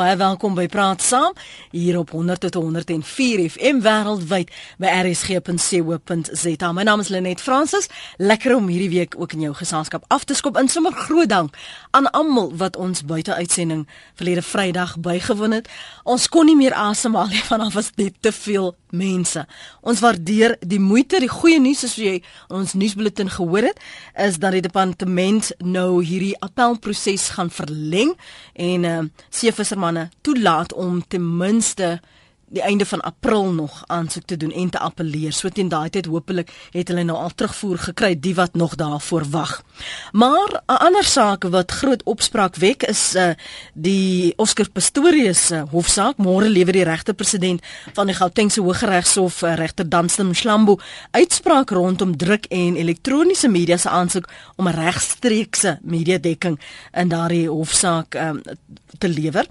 Baie welkom by Praat Saam hier op 100 tot 104 FM wêreldwyd by rsg.co.za. My naam is Lenet Fransis. Lekker om hierdie week ook in jou geselskap af te skop. In sommer groot dank aan almal wat ons buite uitsending verlede Vrydag bygewoon het. Ons kon nie meer asemhaal nie vanaf was dit te veel mense. Ons waardeer die moeite. Die goeie nuus is jy ons nuusbulletin gehoor het is dat die departement nou hierdie appelproses gaan verleng en uh, seevisserman manne toelaat om ten minste die einde van April nog aansoek te doen en te appeleer. So teen daai tyd hopelik het hulle nou al terugvoer gekry die wat nog daarvoor wag. Maar 'n ander saak wat groot opspraak wek is uh, die Oscar Pistorius uh, hofsaak. Môre lewer die regte president van die Gautengse Hooggeregshof uh, regter Danstan Mshlambo uitspraak rondom druk en elektroniese media se aansoek om regstreekse media dekking in daardie hofsaak um, te lewer.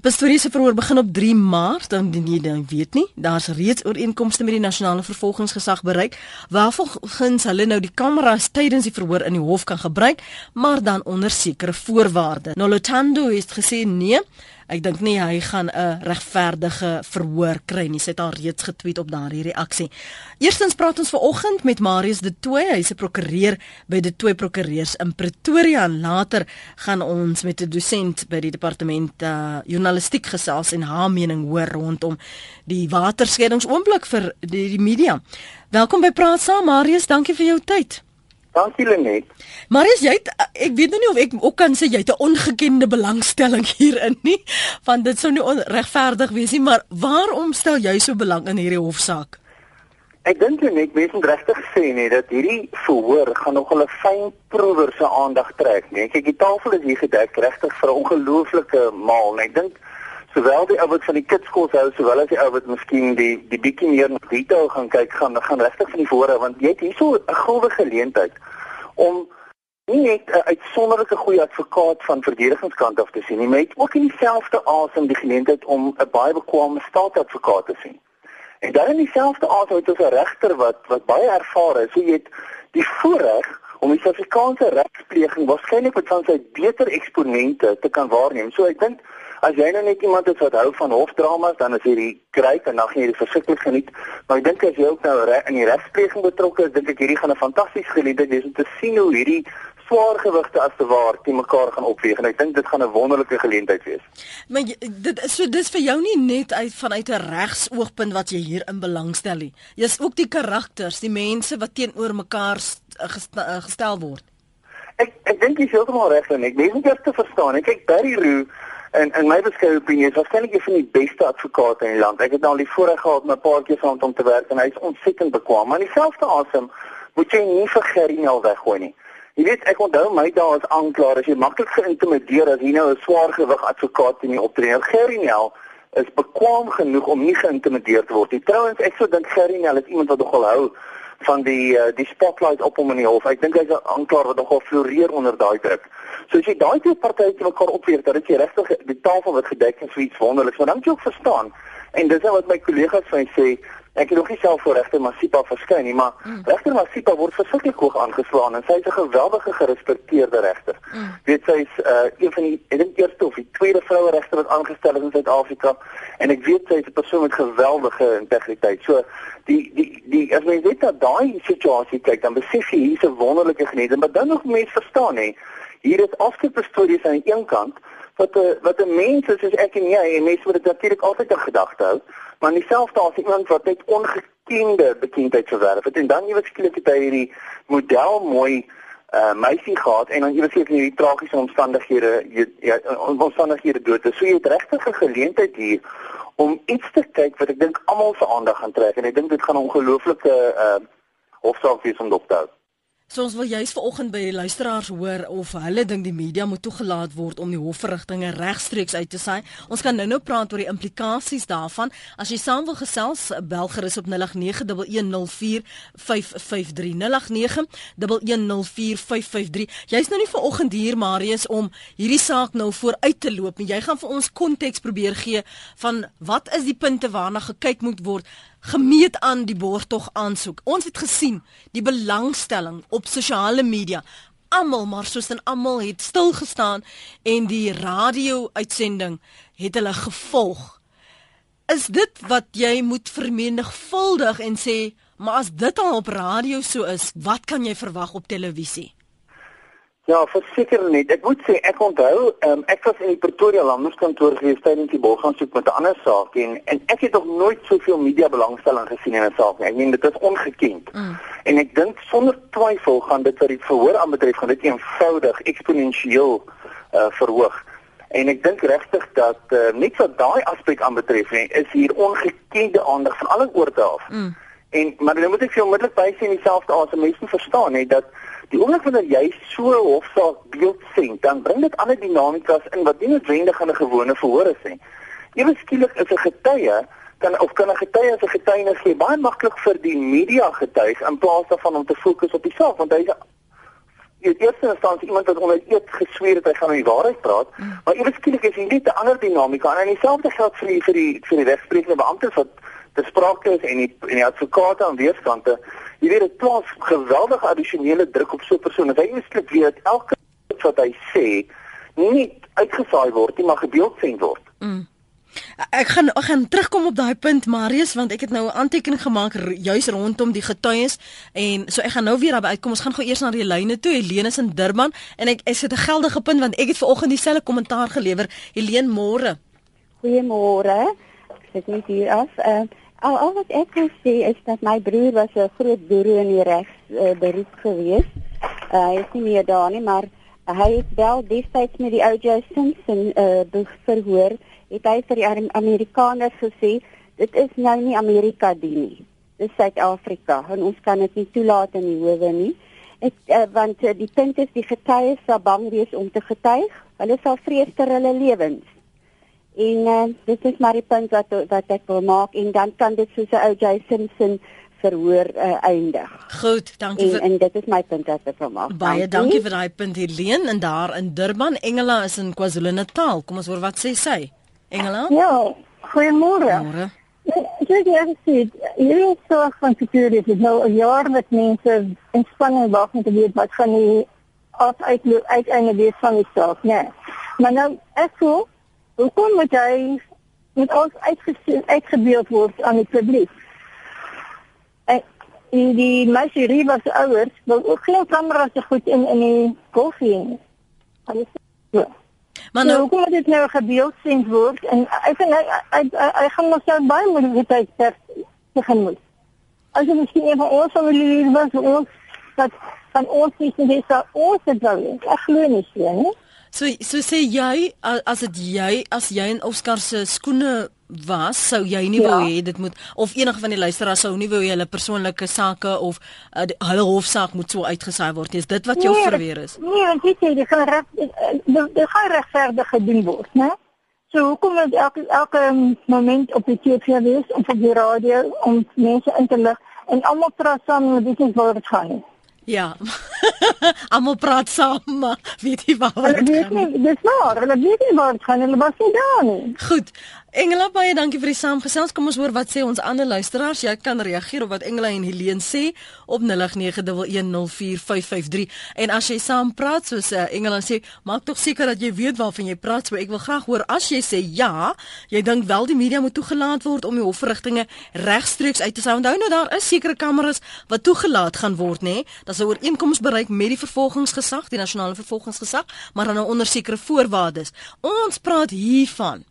Pastorie se verhoor begin op 3 Maart, dan jy dan weet nie, daar's reeds ooreenkomste met die nasionale vervolgingsgesag bereik waarvolgens hulle nou die kameras tydens die verhoor in die hof kan gebruik, maar dan onder sekere voorwaardes. Nolotando het gesê nee, Ek dink nie hy gaan 'n regverdige verhoor kry nie. Sy het al reeds getweet op daardie reaksie. Eerstens praat ons vanoggend met Marius De Tooy, hy's 'n prokureur by De Tooy Prokureurs in Pretoria later gaan ons met 'n dosent by die departement uh, journalistiek gesels en haar mening hoor rondom die waterskeddingsoomblik vir die, die media. Welkom by Praat Saam Marius, dankie vir jou tyd. Dankie Lenet. Marius, jy het, ek weet nou nie of ek ook kan sê jy het 'n ongekende belangstelling hierin nie, want dit sou nie regverdig wees nie, maar waarom stel jy so belang in hierdie hofsaak? Ek dink net mens moet regtig sê nee dat hierdie verhoor gaan nog 'n fyn proewer se aandag trek, nee. Kyk, die tafel is hier gedek regtig vir 'n ongelooflike maal, nee. Ek dink sowel die ou wat van die kitskos hou sowel as die ou wat miskien die die bietjie meer na detail gaan kyk gaan gaan regtig van die voorre want jy het hierso 'n gulde geleentheid om nie net 'n uitsonderlike goeie advokaat van verdedigingskant af te sien nie, maar jy het ook in dieselfde asem die geleentheid om 'n baie bekwame staatsadvokaat te sien. En dan in dieselfde asem het ons 'n regter wat wat baie ervare is. So jy het die voorreg om die Suid-Afrikaanse regspleging waarskynlik met van sy beter eksponente te kan waarneem. So ek dink As jy nou net iemand is wat hou van hofdramas, dan is hierdie great en dan gaan jy dit verskriklik geniet. Maar ek dink as jy ook nou in die regspleging betrokke is, dink ek hierdie gaan 'n fantastiese geleentheid wees om te sien hoe hierdie swaar gewigte as te waar te mekaar gaan opweeg en ek dink dit gaan 'n wonderlike geleentheid wees. Maar dit is so dis vir jou nie net uit vanuit 'n regsoogpunt wat jy hier in belangstel nie. Jy's ook die karakters, die mense wat teenoor mekaar gestel word. Ek ek dink jy is heeltemal reg en ek mens moet eers te verstaan. Ek kyk Barry Roo En en my beskeie opinie is waarskynlik een van die beste advokate in die land. Ek het nou al die voorreg gehad om 'n paar keer saam met hom te werk en hy is ontsettend bekwam. Maar dieselfde asem moet jy nie vir Gerinel weggooi nie. Jy weet ek onthou my dae as aanklaer as jy maklik geïntimideer as jy nou 'n swaar gewig advokaat in die optree. Gerinel is bekwam genoeg om nie geïntimideer te word nie. Trouwens ek sou dink Gerinel is iemand wat nogal hou van die uh, die spotlight op hom in die hof. Ek dink hy's 'n aanklaer wat nogal floreer onder daai druk. So as jy daai twee partye te mekaar opweeg, dan is jy regtig die tafel wat gedek is vir iets wonderliks. Maar dan moet jy ook verstaan en dis wat my kollegas van my sê, ek het nog nie self voor regter Masipa verskyn nie, maar mm. regter Masipa word verskriklik hoog aangeslaan en sy is 'n geweldige gerespekteerde regter. Mm. Weet sy is uh, een van die ek dink eerste of die tweede vroue regter wat aangestel is in Suid-Afrika en ek weet sy is 'n persoon met geweldige integriteit. So die die die as mens net na daai situasie kyk, dan besef jy hier's 'n wonderlike genade, maar dan nog mense verstaan hè hier is afskeidsstories aan die een kant wat 'n wat 'n mens is soos ek en jy en mense moet dit natuurlik altyd in gedagte hou maar in dieselfde as iemand wat net ongekende bekendheid verwerf het en dan iewers skielik het hy hierdie model mooi uh meisie gehad en dan iewers seker hierdie tragiese omstandighede ja omstandighede dood is. So jy het regtig 'n geleentheid hier om iets te kyk wat ek dink almal se aandag gaan trek en ek dink dit gaan 'n ongelooflike uh hofsaak wees om dop te hou So ons wil juist vanoggend by die luisteraars hoor of hulle dink die media moet toegelaat word om die hofverrigtinge regstreeks uit te saai. Ons kan nou-nou praat oor die implikasies daarvan. As jy saam wil gesels, bel gerus op 0891104553 Jy's nou nie vanoggend hier Marius om hierdie saak nou vooruit te loop nie. Jy gaan vir ons konteks probeer gee van wat is die punte waarna gekyk moet word gemeet aan die borgtog aansoek. Ons het gesien die belangstelling op sosiale media. Almal maar soos en almal het stil gestaan en die radio uitsending het hulle gevolg. Is dit wat jy moet vermenigvuldig en sê, maar as dit al op radio so is, wat kan jy verwag op televisie? Ja, verseker net. Ek moet sê ek onthou, um, ek was in die Pretoria Landboukantoor gewees tydens die bolgaansoek met 'n ander saak en en ek het nog nooit soveel media belangstelling gesien in 'n saak nie. Ek meen dit is ongekend. Mm. En ek dink sonder twyfel gaan dit vir die verhoor aanbetref gaan dit eenvoudig eksponensieel uh, verhoog. En ek dink regtig dat uh, net wat daai aspek aanbetref, is hier ongekende aandag van alle oorde af. Mm. En maar dan moet ek vir onmiddellik by sien dieselfde asem mense verstaan hè dat die oomblik wanneer jy so hofsaak beeld sien, dan bring dit ander dinamikas in wat nie noodwendig aan 'n gewone verhoor is nie. Ewe skielik is 'n getuie kan of kan 'n getuie as 'n getuienis gee baie maklik vir die media getuig in plaas daarvan om te fokus op die saak want hy is in eerste instansie iemand wat onder eet gesweer het hy gaan die waarheid praat, mm. maar ewe skielik is hier net 'n ander dinamika en dieselfde geld vir die vir die vir die regsprekende beamptes wat te sprake is en die en die advokate aan weerskante jy weet dit plaas geweldige addisionele druk op so 'n persoon. Hy moet weet elke wat hy sê nie uitgesaai word nie, maar gebeeldsend word. Mm. Ek gaan ek gaan terugkom op daai punt Marius want ek het nou 'n aantekening gemaak juis rondom die getuies en so ek gaan nou weer daarby uitkom. Ons gaan gou eers na die lyne toe. Helene is in Durban en ek is dit 'n geldige punt want ek het ver oggend dieselfde kommentaar gelewer. Helene, môre. Goeiemôre. Ek sit net hier af. Uh, Al al wat ek wil sê is dat my broer was 'n groot boer in die regs uh, beroep gewees. Uh, hy is nie meer daar nie, maar hy het wel destyds met die O.J. Simpson uh, verhoor, het hy vir die Amerikaners gesê, dit is nou nie Amerika dien nie. Dit is Suid-Afrika en ons kan dit nie toelaat in die howe nie. Ek uh, want uh, die punt is die getuies sal bang wees om te getuig. Hulle sal vrees ter hulle lewens. En uh, dit is maar die punt wat wat ek wil maak en dan kan dit soos 'n ou Jay Simpson verhoor uh, eindig. Goed, dankie en, vir En dit is my punt wat ek wil maak. Baie dankie, dankie vir daai punt Helene en daar in Durban, Engela is in KwaZulu-Natal. Kom ons hoor wat sê sy. Engela? Ja, goeiemôre. Môre. Ek het gesien, hierdie soort van security is nou 'n jaar met mense in spanning wag om te weet wat gaan die af uit uiteinde wees van die saak, né? Nee. Maar nou ek voel Hoekom moet hy met ons uitgesien uitgebeeld word aan die publiek? En die meisie Riva se ouers wil ook geen kameras se goed in in die koffie nie. Alles so. Maar nou kom dit nou gebeeld sien word en ek dink hy hy, hy, hy gaan nog so baie moeilik tyd ter begin moet. As jy miskien een van ons familie was ons dat van ons nie sê dat ons dit wou. Ek glo nie so nie. So so sê jy as dit jy as jy in Oscar se skoene was, sou jy nie ja. wou hê dit moet of enige van die luisteraars sou nie wou hê hulle persoonlike sake of uh, hulle hofsaak moet so uitgesaai word. Is dit wat jou nee, verweer is? Nee, want jy sê jy gaan reg jy gaan regverdig gedoen word, né? So hoekom moet elke elke moment op die TV wees of op die radio om mense in te lig en almal praat saam met dit dit gaan. Ja. Almal praat saam, maar weet jy waar dit gaan? Dis maar, hulle weet nie waar dit gaan, hulle was nie daar nie. Goed. Engela baie dankie vir die saamgesels. Kom ons hoor wat sê ons ander luisteraars. Jy kan reageer op wat Engela en Helene sê op 0891104553. En as jy saam praat soos uh, Engela sê, maak tog seker dat jy weet waarvan jy praat. So ek wil graag hoor as jy sê ja, jy dink wel die media moet toegelaat word om die hofverrigtinge regstreeks uit te sou. Onthou nou daar is sekere kameras wat toegelaat gaan word, nê? Dat sou ooreenkoms bereik met die vervolgingsgesag, die nasionale vervolgingsgesag, maar dan nou onder sekere voorwaardes. Ons praat hiervan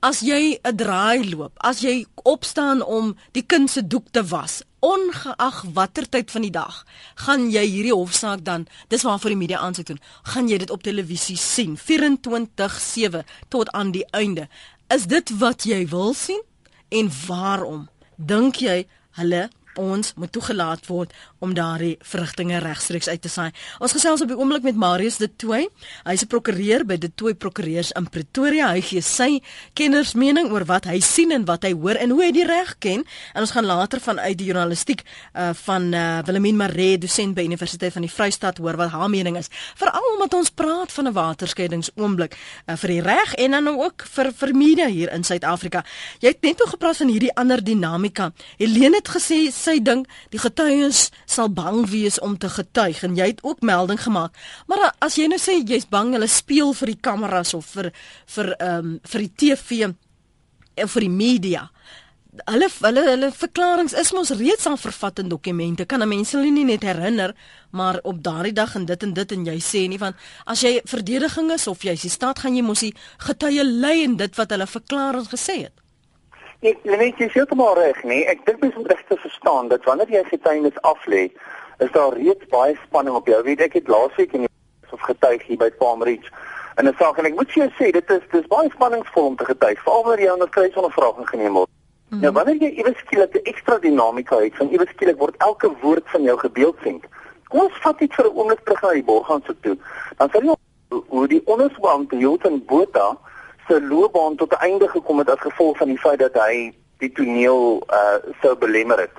As jy 'n draai loop, as jy opstaan om die kind se doek te was, ongeag watter tyd van die dag, gaan jy hierdie hofsaak dan, dis waarvoor die media aansoek doen, gaan jy dit op televisie sien 24/7 tot aan die einde. Is dit wat jy wil sien? En waarom dink jy hulle ons moet toegelaat word om daardie vrugtinge regstreeks uit te saai. Ons gesels op die oomblik met Marius de Tooi. Hy's 'n prokureur by de Tooi Prokureurs in Pretoria. Hy gee sy kennersmening oor wat hy sien en wat hy hoor en hoe hy die reg ken. En ons gaan later vanuit die journalistiek uh, van uh, Willemien Maree, dosent by Universiteit van die Vrystaat hoor wat haar mening is. Veral omdat ons praat van 'n waterskeidings-oomblik uh, vir die reg en dan ook vir vir media hier in Suid-Afrika. Jy het net oor gepraat van hierdie ander dinamika. Helene het gesê sy dink die getuies sal bang wees om te getuig en jy het ook melding gemaak. Maar as jy nou sê jy's bang hulle speel vir die kameras of vir vir ehm um, vir die TV of vir die media. Hulle hulle hulle verklaringe is mos reeds al vervat in dokumente. Kan 'n mens hulle nie net herinner maar op daardie dag en dit en dit en jy sê nie van as jy verdediging is of jy is die stad gaan jy mos die getuie lei en dit wat hulle verklaring gesê het. Ek net jy sê heeltemal reg, nee. Ek dink mens moet regtig verstaan dat wanneer jy getuienis aflê, is daar reeds baie spanning op jou. Weet ek het laasweek in of getuig hier by Palm Ridge en 'n saak en ek moet jou sê dit is dis baie spanningsvol om te getuig, veral wanneer jy onder kruisondervraging geneem word. Mm -hmm. Nou wanneer jy iewes skielik 'n ekstra dinamika het, van iewes skielik word elke woord van jou gebeeldsink. Kom ons vat dit vir 'n oomblik terug na die Borgans toe. Dan sal jy hoe die onderswam te Hilton Botha se loopbaan tot 'n einde gekom het as gevolg van die feit dat hy die toneel uh sou belemmer het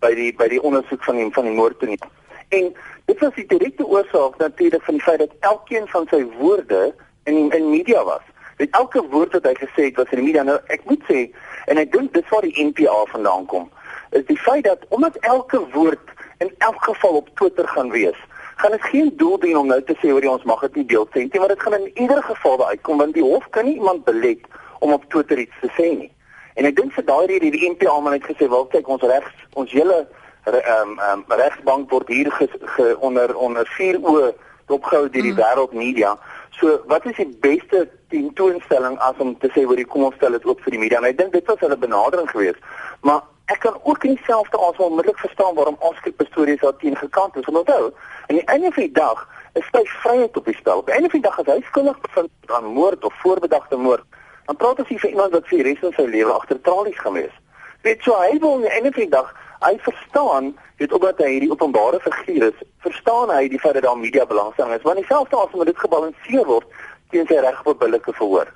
by die by die ondersoek van die van die moordtoneel. En dit was die direkte oorsaak natuurlik van die feit dat elkeen van sy woorde in in media was. Dit elke woord wat hy gesê het was in die media. Nou ek moet sê en ek dink dis waar die NPA vandaan kom. Is die feit dat omdat elke woord in elk geval op Twitter gaan wees gaan dit geen doel dien om nou te sê oor ons mag dit nie deel sê nie, maar dit gaan in ieder geval uitkom want die hof kan nie iemand belet om op Twitter iets te sê nie. En ek dink vir daai rede die NPA almal het gesê, "Wel kyk, ons regs, ons hele ehm um, um, regsbank word hier ge, ge, onder onder vier oë opgehou deur die mm. wêreldmedia." So, wat is die beste tentoonstelling as om te sê oor die kom ons stel dit oop vir die media? En ek dink dit was hulle benadering geweest. Maar ek kan ook nie self te asem onmiddellik verstaan waarom Oscar Pistorius daar teen gekant is. Onthou, aan die einde van die dag is sy vryheid op die spel. Op die einde van die dag as hy skuldig bevind aan moord of voorbedagte moord, dan praat ons hier vir iemand wat vir die res van sy lewe agter tralies gewees. Weet jy, hy wil aan die einde van die dag hy verstaan dit omdat hy hierdie openbare figuur is, verstaan hy die feit dat daar media belangstelling is. Want dieselfde as om dit gebalanseer word teen sy reg op billike verhoor.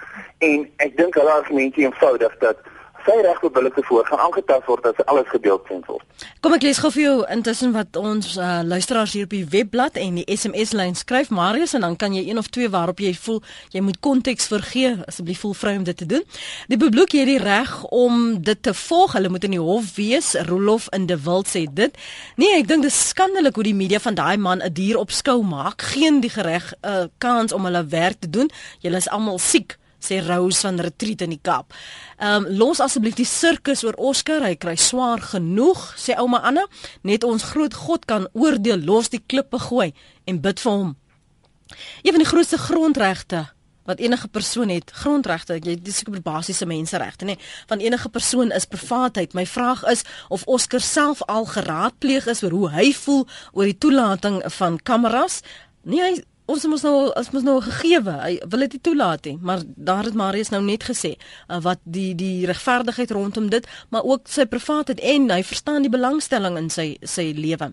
En ek dink hulle argumente eenvoudig dat sy reg op billike voor gaan aangetast word as alles gedeel kan word. Kom ek lees gou vir jou intussen wat ons uh, luisteraars hier op die webblad en die SMS lyn skryf Marius en dan kan jy een of twee waarop jy voel jy moet konteks vergee asseblief voel vry om dit te doen. Die bebloek hier die reg om dit te volg. Hulle moet in die hof wees. Rolof in de Wild sê dit. Nee, ek dink dit is skandelik hoe die media van daai man 'n dier op skou maak. Geen die gereg 'n uh, kans om hulle werk te doen. Julle is almal siek sê Rose van Retreat in die Kaap. Ehm um, los asseblief die sirkus oor Oscar, hy kry swaar genoeg, sê ouma Anna. Net ons groot God kan oordeel, los die klippe gooi en bid vir hom. Een van die grootste grondregte wat enige persoon het, grondregte, jy dis seker basiese menseregte, nê, nee, van enige persoon is privaatheid. My vraag is of Oscar self al geraadpleeg is oor hoe hy voel oor die toelating van kameras. Nee, hy ons moet nou ons moet nou gegeewe hy wil dit nie toelaat nie maar daar het Marius nou net gesê uh, wat die die regverdigheid rondom dit maar ook sy privaatheid en hy verstaan die belangstelling in sy sy lewe.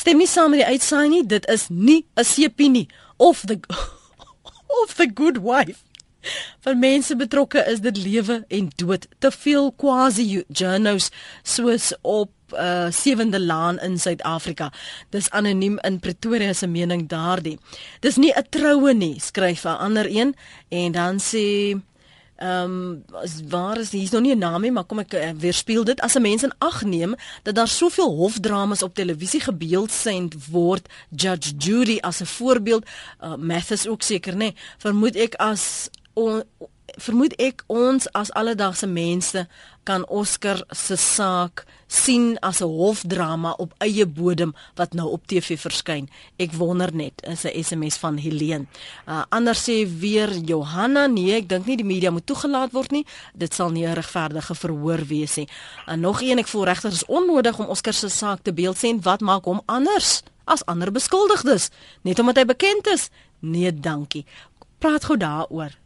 Stem nie saam met die uitsaai nie dit is nie 'n sepie nie. Of the of the good wife vir mense betrokke is dit lewe en dood te veel quasi journos soos op uh, sewende laan in Suid-Afrika. Dis anoniem in Pretoria se mening daardie. Dis nie 'n troue nie, skryf 'n ander een en dan sê Ehm um, waar is hier's nog nie 'n naam nie, maar kom ek uh, weerspieël dit as 'n mens in ag neem dat daar soveel hofdramas op televisie gebeeldsend word, Judge Judy as 'n voorbeeld, uh, Mathis ook seker nê, nee, vermoed ek as on, vermoed ek ons as alledaagse mense kan Oscar se saak sien as 'n hofdrama op eie bodem wat nou op TV verskyn. Ek wonder net, is 'n SMS van Helene. Uh, anders sê weer Johanna, nee, ek dink nie die media moet toegelaat word nie. Dit sal nie 'n regverdige verhoor wees nie. En uh, nog een, ek voel regtig is onnodig om Oscar se saak te beeldsend. Wat maak hom anders as ander beskuldigdes? Net omdat hy bekend is? Nee, dankie. Praat gou daaroor.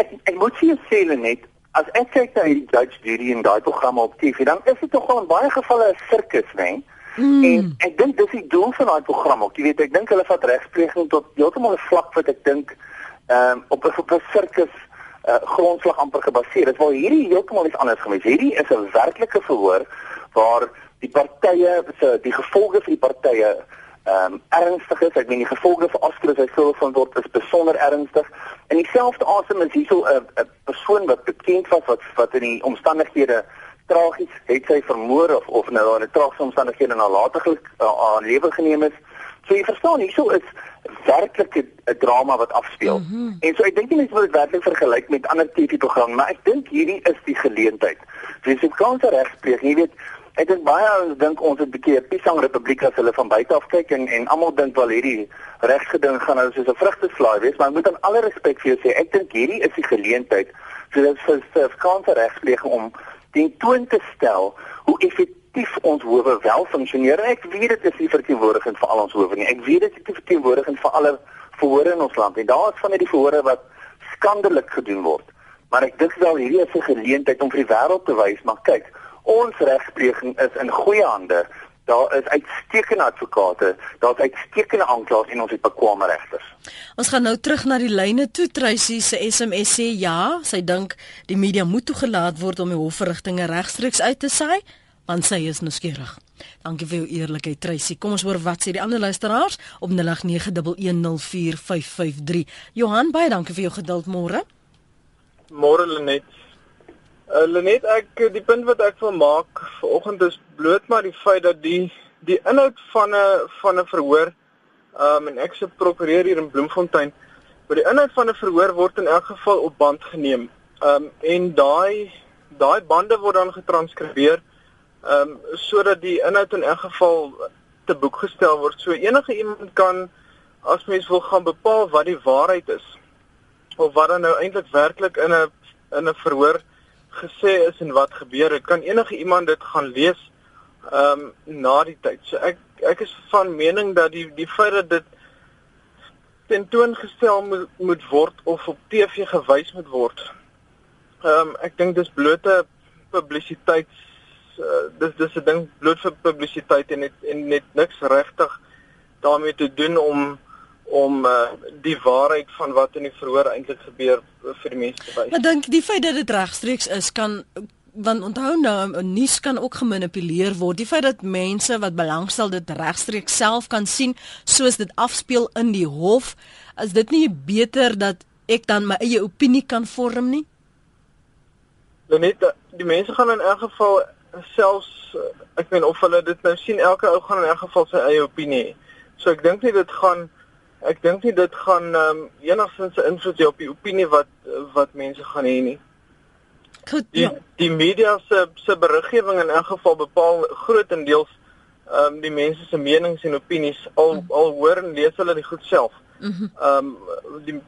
Ek ek moet vir jou sê net as ek kyk na hierdie judge jury en daai programme op TV, dan is dit tog wel in baie gevalle 'n sirkus, né? Mm. En ek dink dis die doel van daai program ook. Jy weet, ek dink hulle vat regspleging tot heeltemal 'n vlak wat ek dink ehm um, op 'n op 'n sirkus uh, grondslag amper gebaseer is. Waar hierdie heeltemal iets anders gemis. Hierdie is 'n werklike verhoor waar die partye se die gevolge vir die partye ehm um, ernstig is. Ek meen die gevolge vir Oscar as hy sou van word is besonder ernstig. En dieselfde asem is hierso 'n 'n persoon wat bekend was wat wat in die omstandighede tragies, het sy vermoor of of nou in 'n tragiese omstandighede nalatiglik uh, aan lewe geneem is. So jy verstaan, hierso is werklik 'n drama wat afspeel. Mm -hmm. En so ek dink nie mense moet dit werklik vergelyk met ander TV-programme, maar ek dink hierdie is die geleentheid. Vir die Suid-Afrikaanse regspleeg, jy weet, ek dink baie ouens dink ons het 'n bietjie 'n Pisang Republiek as hulle van buite af kyk en en almal dink wel hierdie regsgeding gaan nou soos 'n vrugteslaai wees, maar ek moet aan alle respek vir jou sê, ek dink hierdie is die geleentheid vir die Suid-Afrikaanse regspleeg om die toon te stel hoe effektief ons howe wel funksioneer. Ek weet dit is nie verteenwoordigend vir al ons howe nie. Ek weet dit is nie verteenwoordigend vir alle verhore in ons land nie. Daar is van hierdie verhore wat skandelik gedoen word. Maar ek dink wel hierdie is 'n geleentheid om vir die wêreld te wys, maar kyk, ons regspleging is in goeie hande. Daar is uitstekende advokate, daar's uitstekende aanklaers en ons het bekwame regters. Ons gaan nou terug na die lyne toe. Tracy se SMS sê ja, sy dink die media moet toegelaat word om die hofverrigtinge regstreeks uit te saai want sy is nou skieurig. Dankie vir jou eerlikheid Tracy. Kom ons hoor wat sê die ander luisteraars op 0891104553. Johan, baie dankie vir jou geduld môre. Môre Lenet. Uh, Lenet, ek die punt wat ek wil maak vanoggend is bloot maar die feit dat die die inhoud van 'n van 'n verhoor um en ek se prokureur hier in Bloemfontein, maar die inhoud van 'n verhoor word in elk geval op band geneem. Um en daai daai bande word dan getranskribeer Ehm um, sodat die inhoud in elk geval te boek gestel word. So enige iemand kan as mens wil gaan bepaal wat die waarheid is of wat dan nou eintlik werklik in 'n in 'n verhoor gesê is en wat gebeur het, kan enige iemand dit gaan lees ehm um, na die tyd. So ek ek is van mening dat die die feit dat dit tentoongestel moet, moet word of op TV gewys moet word. Ehm um, ek dink dis blote publisiteits uh, dis dis 'n ding bloot vir publisiteit en net en net niks regtig daarmee te doen om om uh, die waarheid van wat in die verhoor eintlik gebeur uh, vir die mense te wys. Maar dink die feit dat dit regstreeks is kan want onthou nou 'n nuus kan ook gemanipuleer word. Die feit dat mense wat belangstel dit regstreeks self kan sien soos dit afspeel in die hof, is dit nie beter dat ek dan my eie opinie kan vorm nie? Net die mense gaan in elk geval selfs ek meen of hulle dit nou sien elke ou gaan in 'n geval sy eie opinie hê. So ek dink nie dit gaan ek dink nie dit gaan ehm um, enigstens 'n invloed hê op die opinie wat wat mense gaan hê nie. Goed. Die, ja. die media se se beriggewing in elk geval bepaal grootendeels ehm um, die mense se menings en opinies al mm. al hoor en lees hulle dit goed self. Mhm. Ehm mm um, die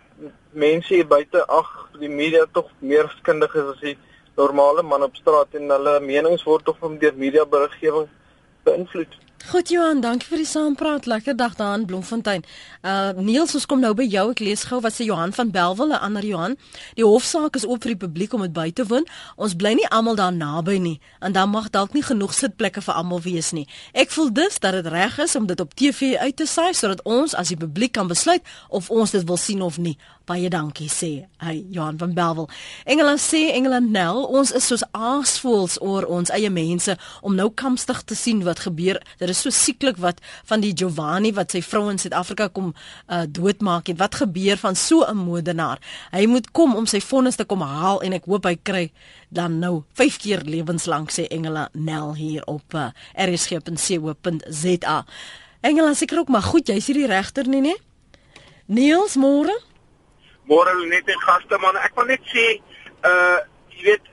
mense hier buite ag die media tog meer skundig is as die normale man op straat en hulle menings word tog deur media beriggewing beïnvloed. Goed Johan, dankie vir die saampraat. Lekker dag daar in Bloemfontein. Uh Niels, ons kom nou by jou. Ek lees gou wat sê Johan van Belwel, 'n ander Johan. Die hofsaak is oop vir die publiek om dit by te woon. Ons bly nie almal daar naby nie en dan mag dalk nie genoeg sitplekke vir almal wees nie. Ek voel dus dat dit reg is om dit op TV uit te saai sodat ons as die publiek kan besluit of ons dit wil sien of nie. Baie dankie sê hy Johan van Belwel. Engeland sê Engeland Nel, ons is soos aasvoëls oor ons eie mense om nou kamstig te sien wat gebeur. Dit is so sieklik wat van die Giovanni wat sy vrou in Suid-Afrika kom uh, doodmaak en wat gebeur van so 'n moordenaar. Hy moet kom om sy vonnis te kom haal en ek hoop hy kry dan nou 5 keer lewenslank sê Engela Nel hier op uh, rsg.co.za. Engela seker ook maar goed, jy's hier die regter nie, nee? Niels môre? Môre net 'n gaste man. Ek wil net sê uh jy weet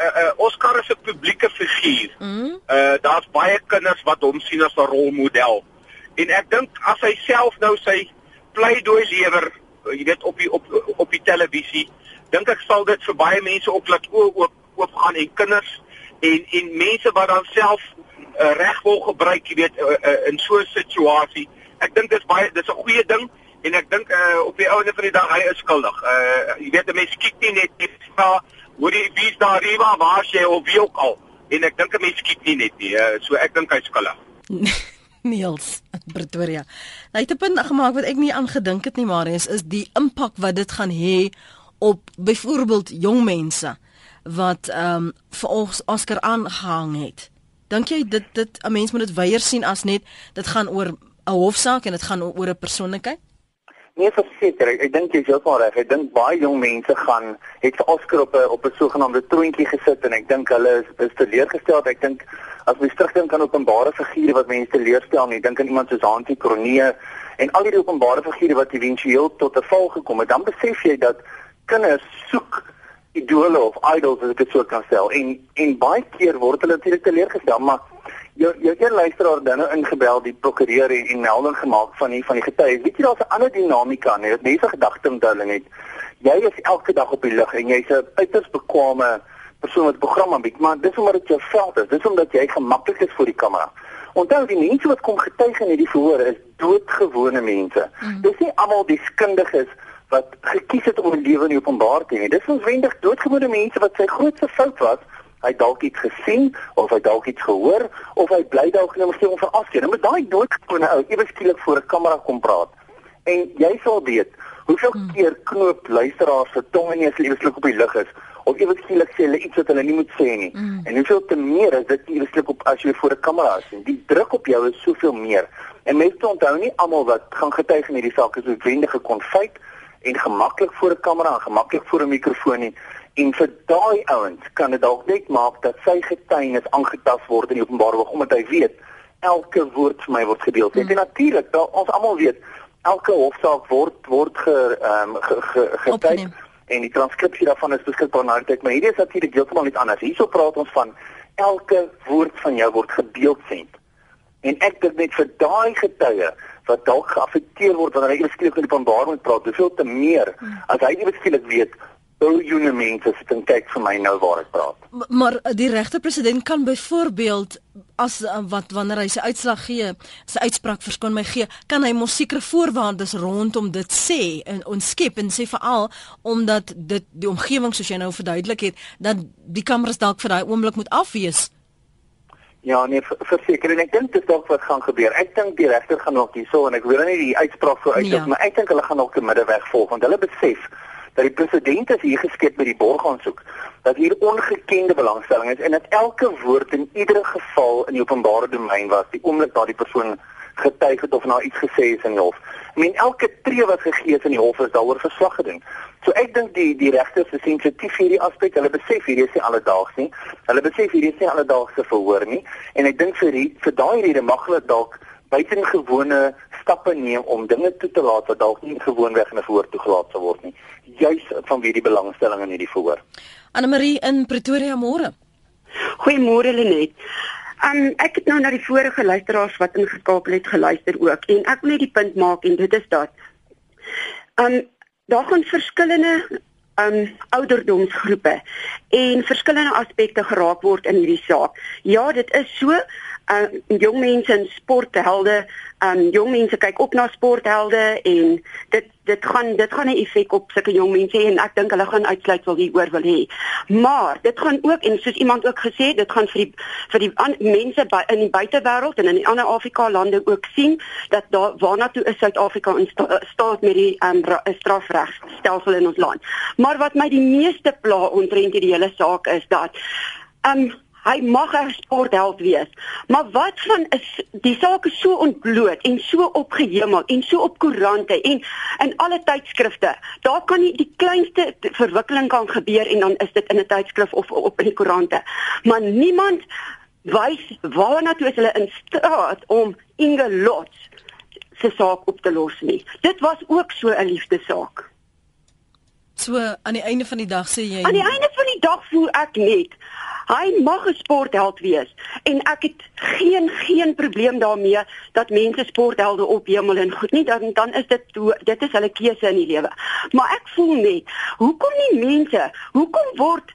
uh, uh, Oscar is 'n publieke figuur. Mm. Uh daar's baie kinders wat hom sien as 'n rolmodel. En ek dink as hy self nou sy pleidooi lewer, uh, jy weet op die op op die televisie, dink ek sal dit vir baie mense ook laat oop oop oop gaan en kinders en en mense wat dan self uh, reg wil gebruik, jy weet uh, uh, in so 'n situasie. Ek dink dis baie dis 'n goeie ding en ek dink uh, op die ouene van die dag hy is skuldig. Uh jy weet mense kyk nie net net na hoor jy wie's daar Riva waar jy of wie ook al en ek dink 'n mens skiet nie net nie uh, so ek dink hy skuldig Niels Pretoria. Hy het 'n punt gemaak wat ek nie aangedink het nie maar is is die impak wat dit gaan hê op byvoorbeeld jong mense wat ehm um, vir ons Oscar aangehang het. Dink jy dit dit 'n mens moet dit weier sien as net dit gaan oor 'n hofsaak en dit gaan oor 'n persoonlikheid? Nee, verseker, ek, ek dink jy is heeltemal reg. Ek dink baie jong mense gaan het vir Oscar op 'n sogenaamde troontjie gesit en ek dink hulle is, is teleurgesteld. Ek dink as mens terugdink aan openbare figure wat mense teleurstel, en ek dink aan iemand soos Hansie Kronee en al die openbare figure wat éventueel tot 'n val gekom het, dan besef jy dat kinders soek idole of idols as ek dit so kan stel. En en baie keer word hulle natuurlik teleurgestel, maar jou jou een luisteraar dan nou ingebel die prokureur en, en melding gemaak van die van die getuies. Weet jy daar's 'n ander dinamika nie. Dit mense gedagte omtelling het. Jy is elke dag op die lug en jy's 'n uiters bekwame persoon wat program aanbied, maar dis omdat dit jou veld is. Dis omdat jy gemaklik is vir die kamera. Onthou die mense wat kom getuig in hierdie verhoor is doodgewone mense. Mm. Dis nie almal die skundiges wat gekies het om 'n lewe in openbaar te hê. Dis onswendig doodgewone mense wat sy grootste fout was hy dalk iets gesien of hy dalk iets gehoor of hy bly dalk net om verafskeid. Nou met daai doodgewone ou ewe skielik voor 'n kamera kom praat. En jy sal weet hoeveel hmm. keer knoop luisteraars se tong in hulle lewenslik op die lig is of ewe skielik sê hulle iets wat hulle nie moet sê nie. Mm. En hoeveel te meer is dit ewe skielik op as jy voor 'n kamera is. Die druk op jou is soveel meer. En mense onthou nie almal wat gaan getuig in hierdie saak is noodwendige konfyt en gemaklik voor 'n kamera en gemaklik voor 'n mikrofoon nie. En vir daai ouens kan dit dalk net maak dat sy getuienis aangetast word in die openbare weg omdat hy weet elke woord vir my word gedeel. Hmm. En natuurlik, ons almal weet elke hofsaak word word ge ehm um, ge, ge, getuig en die transkripsie daarvan is beskikbaar na tyd, maar hierdie is natuurlik heeltemal iets anders. Hierso praat ons van elke woord van jou word gebeeldsend. En ek dink net vir daai getuie wat dalk geaffekteer word wanneer hy skielik in die openbaar moet praat, soveel te meer hmm. as hy nie skielik weet biljoene mense sit en kyk vir my nou waar ek praat. Maar die regte president kan byvoorbeeld as eh, wat wanneer hy sy uitslag gee, sy uitspraak verskyn my gee, kan hy mos sekere voorwaardes rondom dit sê en ons skep en sê veral omdat dit die omgewing soos jy nou verduidelik het dat die kameras dalk vir daai oomblik moet afwees. Ja, nee, verseker en ek dink dit dalk wat gaan gebeur. Ek dink die regter gaan nog hierso en ek wil nie die uitspraak voor uitdruk, ja. maar ek dink hulle gaan nog te middeweg volg want hulle besef dat die president is hier geskep met die borgaansoek dat hier ongekende belangstelling is en dat elke woord in iedere geval in die openbare domein was die oomblik daardie persoon getuig het of na iets gesê is in die hof. I mean elke tree wat gegee is in die hof is daaroor verslag gedoen. So ek dink die die regters is sensitief hierdie aspek. Hulle besef hierdie is nie alledaags nie. Hulle besef hierdie is nie alledaagse verhoor nie en ek dink vir vir daai rede mag hulle dalk buitengewone stappe neem om dinge toe te laat wat dalk nie gewoonweg in 'n verhoor toegelaat sou word nie juis vanweë die belangstelling in hierdie verhoor. Anne Marie in Pretoria môre. Goeiemôre Lenet. Um, ek het nou na die vorige luisteraars wat ingeskakel het geluister ook en ek wil net die punt maak en dit is dat um daar gaan verskillende um ouderdomsgroepe en verskillende aspekte geraak word in hierdie saak. Ja, dit is so uh, jong mense in sporthelde, um jong mense kyk op na sporthelde en dit dit gaan dit gaan 'n effek op sulke jong mense en ek dink hulle gaan uitsluit wil hieroor wil hê. Maar dit gaan ook en soos iemand ook gesê, dit gaan vir die vir die an, mense by, in die buitewêreld en in die ander Afrika lande ook sien dat daar waarna toe is Suid-Afrika in sta, staat met die um, strafregstelsel in ons land. Maar wat my die meeste pla omtrent hierdie hele saak is dat um Hy mag 'n sportheld wees, maar wat van is die saak is so ontbloot en so opgehemel en so op koerante en in alle tydskrifte. Daar kan nie die kleinste verwikkeling kan gebeur en dan is dit in 'n tydskrif of op in die koerante. Maar niemand wys waarna toe is hulle in staat om Inge Lots se saak op te los nie. Dit was ook so 'n liefdesaak. So aan die einde van die dag sê jy Aan die einde van die dag voel ek net Hy mag 'n sportheld wees en ek het geen geen probleem daarmee dat mense sporthelde ophemel en goed nie dan dan is dit dit is hulle keuse in die lewe. Maar ek voel net, hoekom nie mense, hoekom word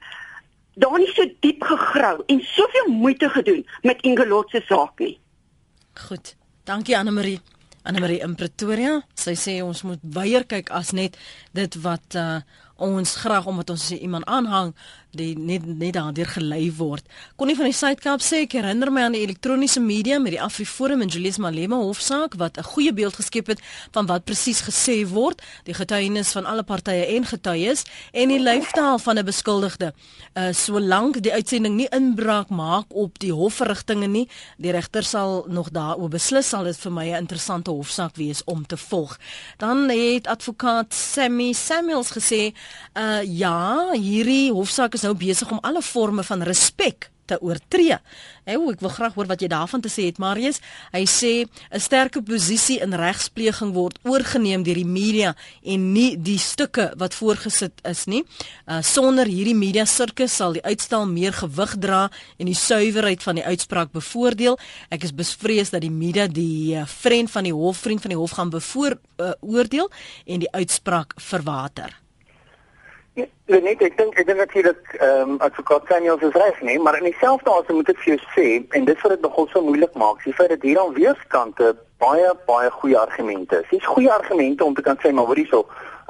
daar nie so diep gegrou en soveel moeite gedoen met Ingelot se saak nie? Goed. Dankie Anne Marie. Anne Marie in Pretoria. Sy sê ons moet weier kyk as net dit wat uh ons graag omdat ons iemand aanhang die net net daardeur gelei word. Connie van die Suid-Kaap sê ek herinner my aan die elektroniese media met die AfriForum en Julius Malema hofsaak wat 'n goeie beeld geskep het van wat presies gesê word, die getuienis van alle partye en getuies en die lyfstaal van 'n beskuldigde. Uh solank die uitsending nie inbraak maak op die hofverrigtinge nie, die regter sal nog daaroor beslis sal dit vir my 'n interessante hofsaak wees om te volg. Dan het advokaat Sammy Samuels gesê, uh ja, hierdie hofsaak is nou besig om alle forme van respek te oortree. Hey, ek wil graag hoor wat jy daarvan te sê het, Marius. Hy sê 'n sterker posisie in regspleging word oorgeneem deur die media en nie die stukke wat voorgesit is nie. Uh sonder hierdie media sirkus sal die uitstel meer gewig dra en die suiwerheid van die uitspraak bevoordeel. Ek is bevrees dat die media die uh, vriend van die hof, vriend van die hof gaan bevoordeel uh, en die uitspraak verwater. Ja, net ek dink ek dink natuurlik ehm um, advokaat Samuel is reg nie, maar in dieselfde asem moet ek vir jou sê en dit vir dit nogal so moeilik maak. Jy feit dat hier aan weerskante baie baie goeie argumente is. Dis goeie argumente om te kan sê maar hoor hierso,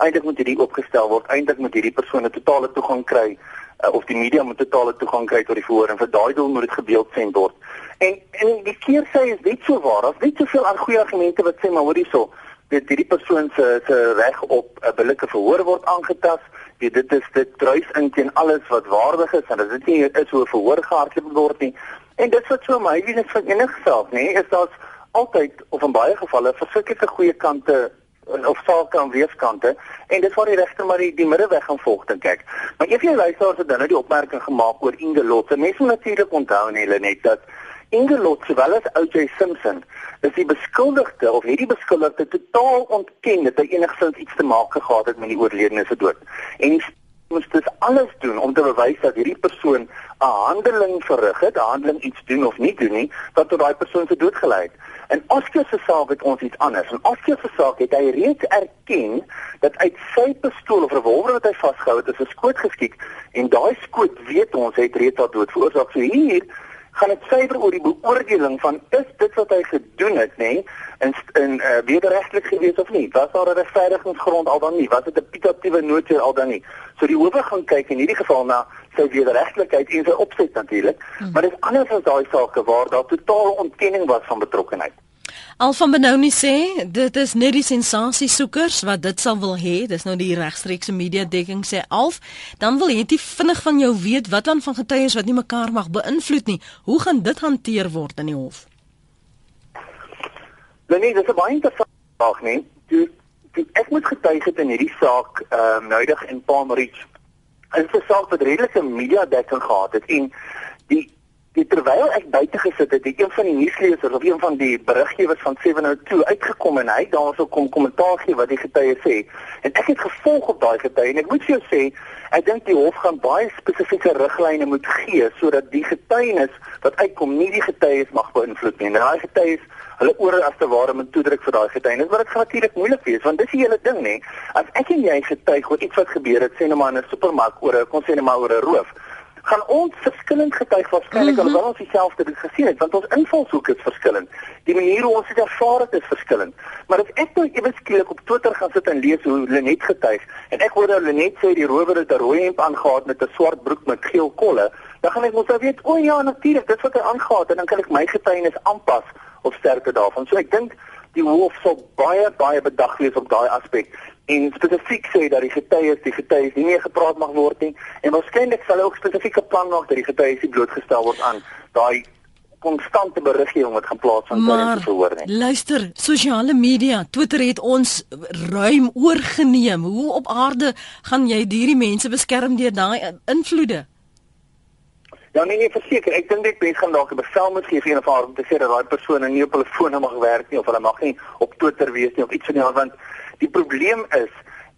eintlik moet hierdie opgestel word, eintlik moet hierdie persone totale toegang kry uh, of die media moet totale toegang kry tot die verhoor en vir daai doel moet dit gebeeld sien word. En en die keer sê is net so waar. Daar's net soveel goeie argumente wat sê maar hoor hierso, dit hierdie persoon se se reg op 'n billike verhoor word aangetast die, dit is dit druis in teen alles wat waardig is en dit nie is hoe verhoor gehardloop word nie. En dit wat so my wie is van enige saak, nê, is daar's altyd of in baie gevalle verskillende goeie kante of sake aan weeskante en dit waar die regter maar die, die middeweg gaan volg dink ek. Maar luisteraars het dan nou die opmerking gemaak oor Inge Lotte. Mense natuurlik onthou en hulle net dat Inge Lotte sowel as O.J. Simpson is die beskuldigde of het die beskuldigde totaal ontken dat hy enigsins iets te maak gehad het met die oorledene se dood. En moes dit alles doen om te bewys dat hierdie persoon 'n handeling verrig het, 'n handeling iets doen of nie doen nie wat tot daai persoon se dood gelei het. En Oscar se saak het ons iets anders. En Oscar se saak het hy reeds erken dat uit sy pistool of revolver wat hy vasgehou het, 'n skoot geskiet en daai skoot weet ons het reeds daardie dood veroorsaak. So hier gaan dit suiwer oor die beoordeling van is dit wat hy gedoen het nê in in uh, wederregtelik gewees of nie? Was daar 'n regverdigingsgrond al dan nie? Was dit 'n pikatiewe noodseer al dan nie? So die howe gaan kyk in hierdie geval na sy wederregtelikheid en sy opset natuurlik hmm. maar dit is anders as daai sake waar daar totale ontkenning was van betrokkeheid Alvan Benoni sê dit is net die sensasiesoekers wat dit sal wil hê. Dis nou die regstreekse media dekking sê Alf, dan wil jy vinnig van jou weet wat dan van getuies wat nie mekaar mag beïnvloed nie. Hoe gaan dit hanteer word in die hof? Nee, dis 'n baie interessante vraag, nee. Toe, toe ek moet getuig het in hierdie saak ehm um, noudig in Palm Ridge. En vir saak wat redelike media dekking gehad het en die die terwyl ek buite gesit het, het een van die nuuslesers of een van die beriggewers van 702 uitgekom en hy daarso kom kommentaar gee wat die getuie sê. En ek het gevolg op daai getuie en ek moet vir jou sê, ek dink die hof gaan baie spesifieke riglyne moet gee sodat die getuienis wat uitkom nie die getuies mag beïnvloed nie. En daai getuies hulle oor as te ware moet toedruk vir daai getuienis, maar dit gaan natuurlik moeilik wees want dis die hele ding nê. As ek en jy getuig oor iets wat gebeur het, sê net maar in 'n supermark oor 'n kon sê net maar oor 'n roof gaan ons verskillend getuig waarskynlik mm -hmm. alhoewel ons dieselfde ding gesien het want ons invalshoek is verskillend. Die manier hoe ons dit ervaar het is verskillend. Maar as ek nou ewe skielik op Twitter gaan sit en lees hoe Lenet getuig en ek hoor nou Lenet sê die rower het 'n rooi hemp aangetree met 'n swart broek met geel kolle, dan gaan ek mos nou weet, o ja, natuurlik, dit wat hy aangetree en dan kan ek my getuienis aanpas op sterkte daarvan. So ek dink die hof sal baie baie bedag wees op daai aspek en spesifiek sê dat die getuies die getuies nie meer gepraat mag word nie en waarskynlik sal ook spesifieke plan maak dat die getuies nie blootgestel word aan daai konstante beriggewing wat gaan plaasvind tydens die verhoor nie. Luister, sosiale media, Twitter het ons ruim oorgeneem. Hoe op aarde gaan jy hierdie mense beskerm deur daai invloede? Ja nee nee verseker, ek dink dit mense gaan dalk 'n bevel moet gee vir een of ander om te sê dat daai persone nie op hulle fone mag werk nie of hulle mag nie op Twitter wees nie of iets van die aard want Die probleem is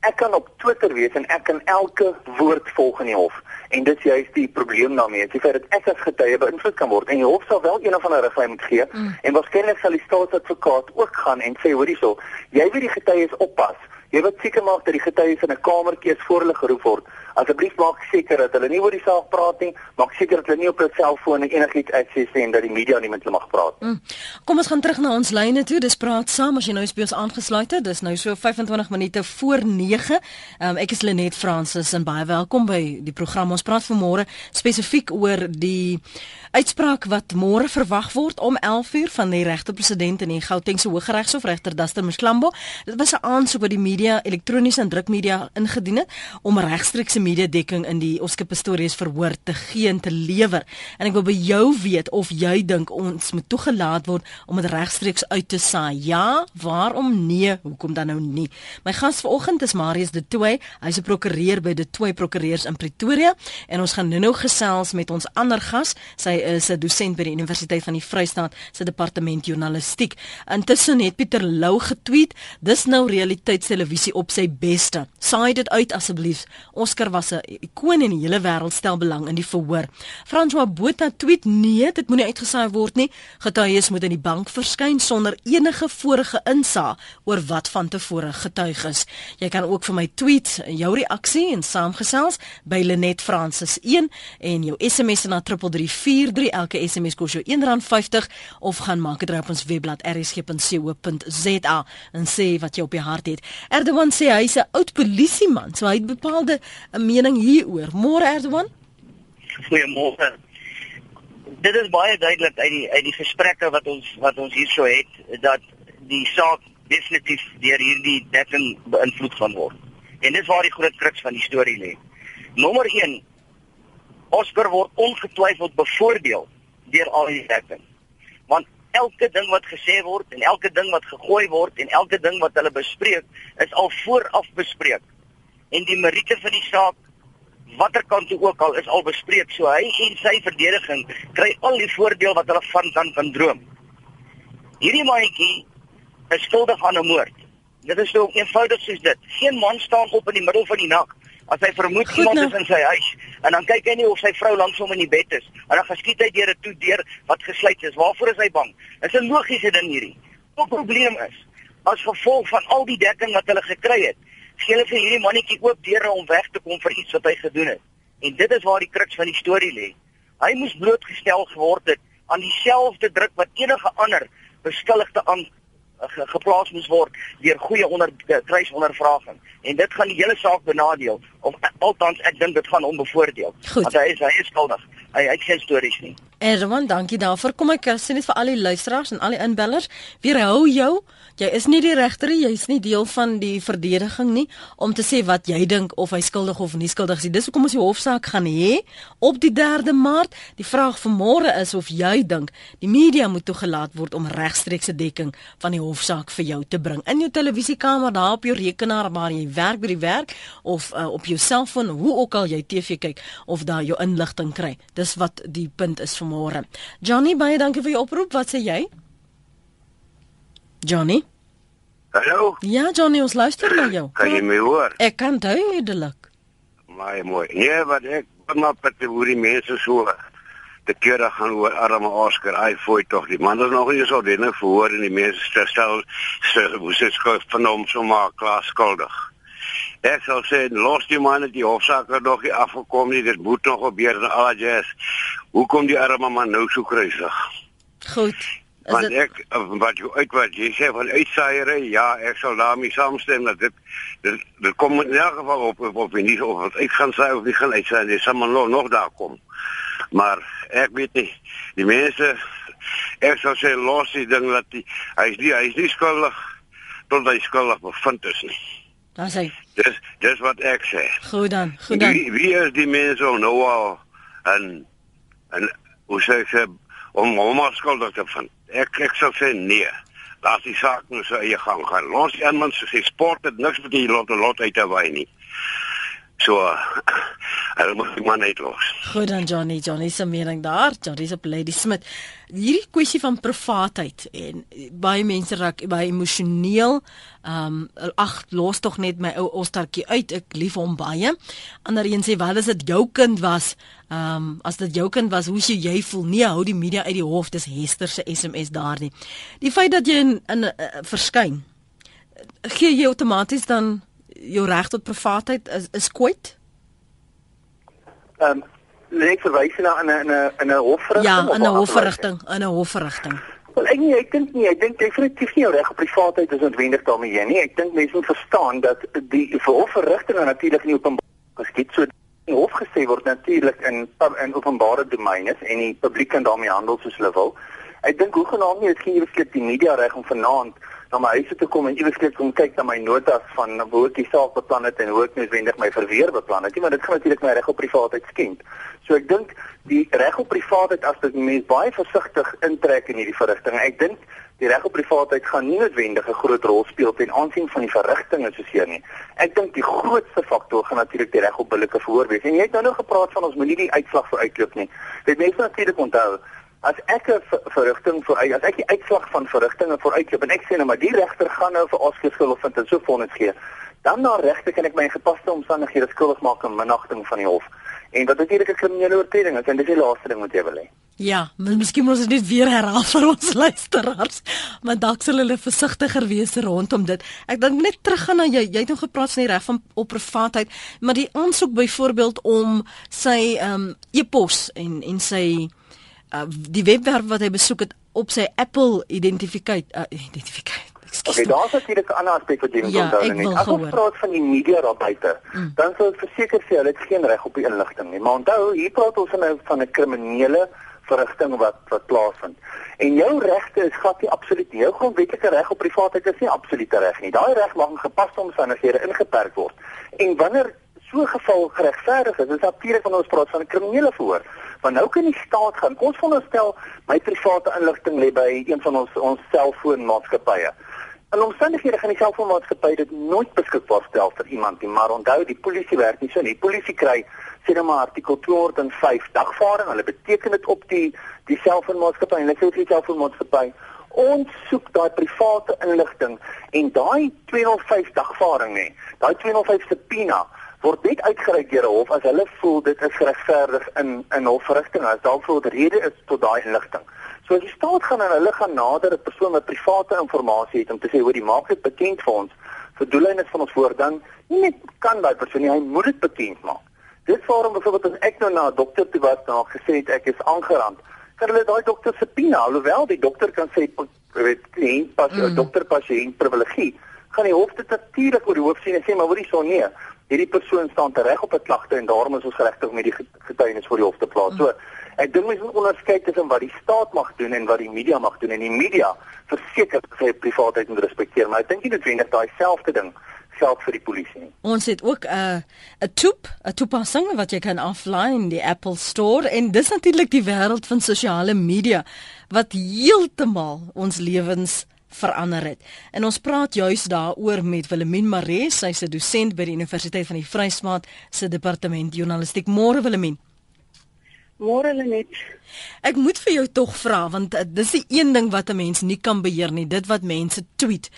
ek kan op Twitter wees en ek kan elke woord volg in die hof en dit is juist die probleem daarmee. Jy sê dat ek as getuie beïnvloed kan word en die hof sal wel een of ander riglyn moet gee mm. en waarskynlik sal die staatsadvokaat ook gaan en sê hoor hierso, jy weet die getuies oppas. Jy moet seker maak dat die getuies in 'n kamertjie is voor hulle geroep word. Asseblief maak seker dat hulle nie oor die saak praat nie, maak seker dat hulle nie op hul selfoon enigiets access het en dat die media nie met hulle mag praat nie. Mm. Kom ons gaan terug na ons lyne toe. Dis praat saam as jy nou ons aangesluit het. Dis nou so 25 minute voor 9. Um, ehm, ek is Lenet Fransis en baie welkom by die program. Ons praat vanmôre spesifiek oor die uitspraak wat môre verwag word om 11:00 van die regterpresident in die Gautengse Hooggeregshof regter Duster Mshlambo. Dit was 'n aansoek wat die media, elektroniese en drukmedia ingedien het om regstreekse media dekking in die Oskip Stories verhoor te gee en te lewer. En ek wil by jou weet of jy dink ons moet toegelaat word om dit regstreeks uit te saai. Ja, waarom nee? Hoekom dan nou nie? My gas vanoggend is Marius De Tooy. Hy's 'n prokureur by De Tooy Prokureurs in Pretoria en ons gaan nou-nou gesels met ons ander gas. Sy is 'n dosent by die Universiteit van die Vrystaat se departement journalistiek. Intussen het Pieter Lou getweet: "Dis nou realiteitstelevisie op sy beste. Saai dit uit asseblief. Oscar was 'n ikoon in die hele wêreld stel belang in die verhoor." François Botha tweet: "Nee, dit moenie uitgesaai word nie. Getuies moet in die bank verskyn sonder enige vorige insaag oor wat van tevore getuig is." Jy kan ook vir my tweet jou reaksie en saamgesels by Lenet Francis 1 en jou SMS na 3343 4 elke SMS kos jou R1.50 of gaan maak dit op ons webblad rsg.co.za en sê wat jy op die hart het. Erdogan sê hy's 'n oud polisieman, so hy het bepaalde 'n mening hieroor. Môre Erdogan? Goeiemôre. Dit is baie duidelik uit die uit die gesprekke wat ons wat ons hierso het dat die saak definitief deur hierdie dekking beïnvloed gaan word. En dis waar die groot kruks van die storie lê. Nommer 1 Oscar word ongetwyfeld bevoordeel deur al die dekking. Want elke ding wat gesê word en elke ding wat gegooi word en elke ding wat hulle bespreek is al vooraf bespreek. En die meriete van die saak watter kant toe ook al is al bespreek. So hy en sy verdediging kry al die voordeel wat hulle van kan kan droom. Hierdie maatjie is skuldig aan 'n moord. Dit is so eenvoudig soos dit. Geen man staan op in die middel van die nag as hy vermoed Goed, iemand nou. is in sy huis en dan kyk hy nie of sy vrou langs hom in die bed is en dan geskiet hy deur 'n toe deur wat gesluit is. Waarvoor is hy bang? Dit is 'n logiese ding hierdie. Die probleem is as gevolg van al die dekking wat hulle gekry het, gee hulle vir hierdie mannetjie oop deure om weg te kom vir iets wat hy gedoen het. En dit is waar die kruks van die storie lê. Hy moes blootgestel geword het aan dieselfde druk wat enige ander beskuldigde aan geplaas moes word deur goeie onder kruisondervraging en dit gaan die hele saak benadeel of althans ek dink dit gaan hom bevoordeel. Want hy is hy is skuldig. Hy hy het geen stories nie. Erwan dankie daarvoor. Kom ek sê net vir al die luisteraars en al die inbellers. Weerhou jou. Jy is nie die regter jy is nie deel van die verdediging nie om te sê wat jy dink of hy skuldig of nie skuldig is dis hoekom ons die hofsaak gaan hê op die 3de maart. Die vraag vir môre is of jy dink die media moet toegelaat word om regstreekse dekking van die hofsaak vir jou te bring. In jou televisiekamer daar op jou rekenaar waar jy werk by die werk of uh, op jou selfoon hoe ook al jy TV kyk of daar jou inligting kry dis wat die punt is vir môre Johnny baie dankie vir jou oproep wat sê jy Johnny? Hallo? Ja, Johnny, ons luister na jou. Kan jy my hoor? Ek kan duidelik. Maar mooi. Nee, wat ek kom maar met die hoe die mense so te kere gaan oor arme Oscar. Hy fooi tog die man is nog nie so dinge verhoor en die mense stel sê hoe sê skryf van hom so maar klaar skuldig. Ek sal sê los die man die hofsaak nog nie afgekom nie. Dit moet nog gebeur en al die jazz. Hoekom die arme man nou so kruisig? Goed want dit... ek wat jy uit wat jy sê van uitsaaiere ja ek sal daarmee saamstem dat dit dit, dit kom in elk geval op op, op nie of wat ek gaan sê of nie gaan uitsaai dis sommer nog, nog daar kom maar ek weet nie die mense ek sal sê los die ding dat die, hy is nie hy is nie skuldig tot hy skuldig bevind is nie dan sê dis dis wat ek sê goed dan goed dan wie, wie is die mense nou al en en hoe sê ek sê om hom skuldig te vind ek ek sou sê nee. Laat die saak nou sy eie gang gaan. Los iemand se sport het niks met die lot lot uit te wy nie. So hulle moet die man net los. Goed dan Johnny, Johnny se mening daar. Johnny se Lady Smith. Hierdie kwessie van privaatheid en baie mense raak baie emosioneel. Ehm um, ag los tog net my ou Ostartjie uit. Ek lief hom baie. Ander een sê wel as dit jou kind was, ehm um, as dit jou kind was, hoe sou jy voel? Nee, hou die media uit die hof. Dis Hester se SMS daar nie. Die feit dat jy in in uh, verskyn gee jy outomaties dan jou reg tot privaatheid is is kwyt? Ehm um, net verwys na in 'n in 'n hofverrigting Ja, in 'n hofverrigting, in 'n hofverrigting. Wel ek nie, ek dink nie, ek dink definitief nie jou reg op privaatheid is noodwendig daarmee jy nie. Ek dink mense moet verstaan dat die hofverrigtinge natuurlik nie openbaar geskied so die hof gesê word natuurlik in in openbare domein is en die publiek kan daarmee handel soos hulle wil. Ek dink hoe genaamd nie is geen eweslik die media reg om vanaand na my huis toe kom en eweslik kom kyk na my notas van hoe ek die saak beplan het en hoe ek noodwendig my verweer beplan het nie, maar dit gaan natuurlik my reg op privaatheid skend. So ek dink die reg op privaatheid as dit mens baie versigtig intrek in hierdie verrigting. Ek dink die reg op privaatheid gaan nie noodwendig 'n groot rol speel ten aansien van die verrigtinge soos hier nie. Ek dink die grootste faktor gaan natuurlik die reg op billike verhoor wees. En jy het nou nog gepraat van ons moenie die uitslag vir uitloop nie. Dit mense natuurlik onthou As ek 'n verrigting vir as ek die uitslag van verrigtinge vooruitloop en ek sê nou maar die regter gaan nou vir Oscar skuldig vind en so vonnis gee, dan na regte kan ek my gepaste omstandighede skuldig maak aan minagting van die hof. En wat natuurlik 'n kriminele oortreding is en dis die laaste ding wat jy wil hê. Ja, miskien moet ons dit weer herhaal vir ons luisteraars, maar dalk sal hulle versigtiger wees rondom dit. Ek dink net terug gaan na jy, jy het nou gepraat van die reg van op privaatheid, maar die aansoek byvoorbeeld om sy ehm um, e-pos en en sy uh, die webwerf wat hy besoek het op sy Apple identifikasienommer uh, identifikasienommer Okay, daar's natuurlik 'n ander aspek wat jy moet ja, onthou net. As ons praat van die media daar buite, mm. dan sou ek verseker sê hulle het geen reg op die inligting nie. Maar onthou, hier praat ons nou van 'n kriminele verrigting wat wat plaasvind. En jou regte is glad nie absoluut nie. Jou grondwetlike reg op privaatheid is nie absoluut reg nie. Daai reg mag in gepaste omstandighede ingeperk word. En wanneer so 'n geval geregverdig is, is natuurlik wanneer ons praat van 'n kriminele verhoor. Want nou kan die staat gaan. Ons veronderstel my private inligting lê by een van ons ons selfoonmaatskappye. En omstandighede gaan die selfoonmaatskappy dit nooit beskikbaar stel vir iemand nie, maar onthou die polisie werk nie so nie. Die polisie kry sê nou maar artikel 205 dagvaarding. Hulle beteken dit op die die selfoonmaatskappy en hulle sê die selfoonmaatskappy ons soek daai private inligting en daai 205 dagvaarding nê. Daai 205 subpoena word net uitgereik deur 'n hof as hulle voel dit is geregverdig in in hofverrigting as daar voel rede is tot daai inligting. So as die staat gaan en hulle gaan nader 'n persoon met private inligting het om te sê hoe die maak dit bekend vir ons vir doeleindes van ons voor dan nie net kan daai persoon nie hy moet dit bekend maak. Dit waarom byvoorbeeld as ek nou na 'n dokter toe was en gesê het ek is aangerand, kan hulle daai dokter se pina alhoewel die dokter kan sê weet kliënt pas mm. dokter pasiënt privilegie gaan die hof dit natuurlik oor die hoof sien en sê maar hoorie so nee hierdie persoon staan reg op 'n klagte en daarom is ons geregtig om met die getuienis voor die hof te plaas. So ek dink mens moet onderskei tussen wat die staat mag doen en wat die media mag doen en die media verseker sy privaatheid moet respekteer, maar ek dink nie noodwendig daai selfde ding geld vir die polisie nie. Ons het ook 'n uh, 'n toep, 'n toepassing wat jy kan offline die Apple Store en dis natuurlik die wêreld van sosiale media wat heeltemal ons lewens verander het. En ons praat juis daaroor met Willemien Maree, sy's 'n dosent by die Universiteit van die Vrystaat se departement journalistiek. Môre Willemien. Môre Lenet. Ek moet vir jou tog vra want uh, dis die een ding wat 'n mens nie kan beheer nie, dit wat mense tweet.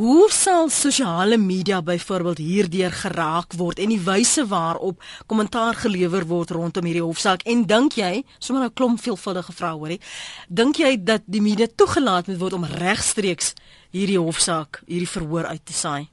Hoe sal sosiale media byvoorbeeld hierdeur geraak word en die wyse waarop kommentaar gelewer word rondom hierdie hofsaak en dink jy, sommer 'n klomp veelvuldige vrae hoorie, dink jy dat die media toegelaat moet word om regstreeks hierdie hofsaak, hierdie verhoor uit te saai?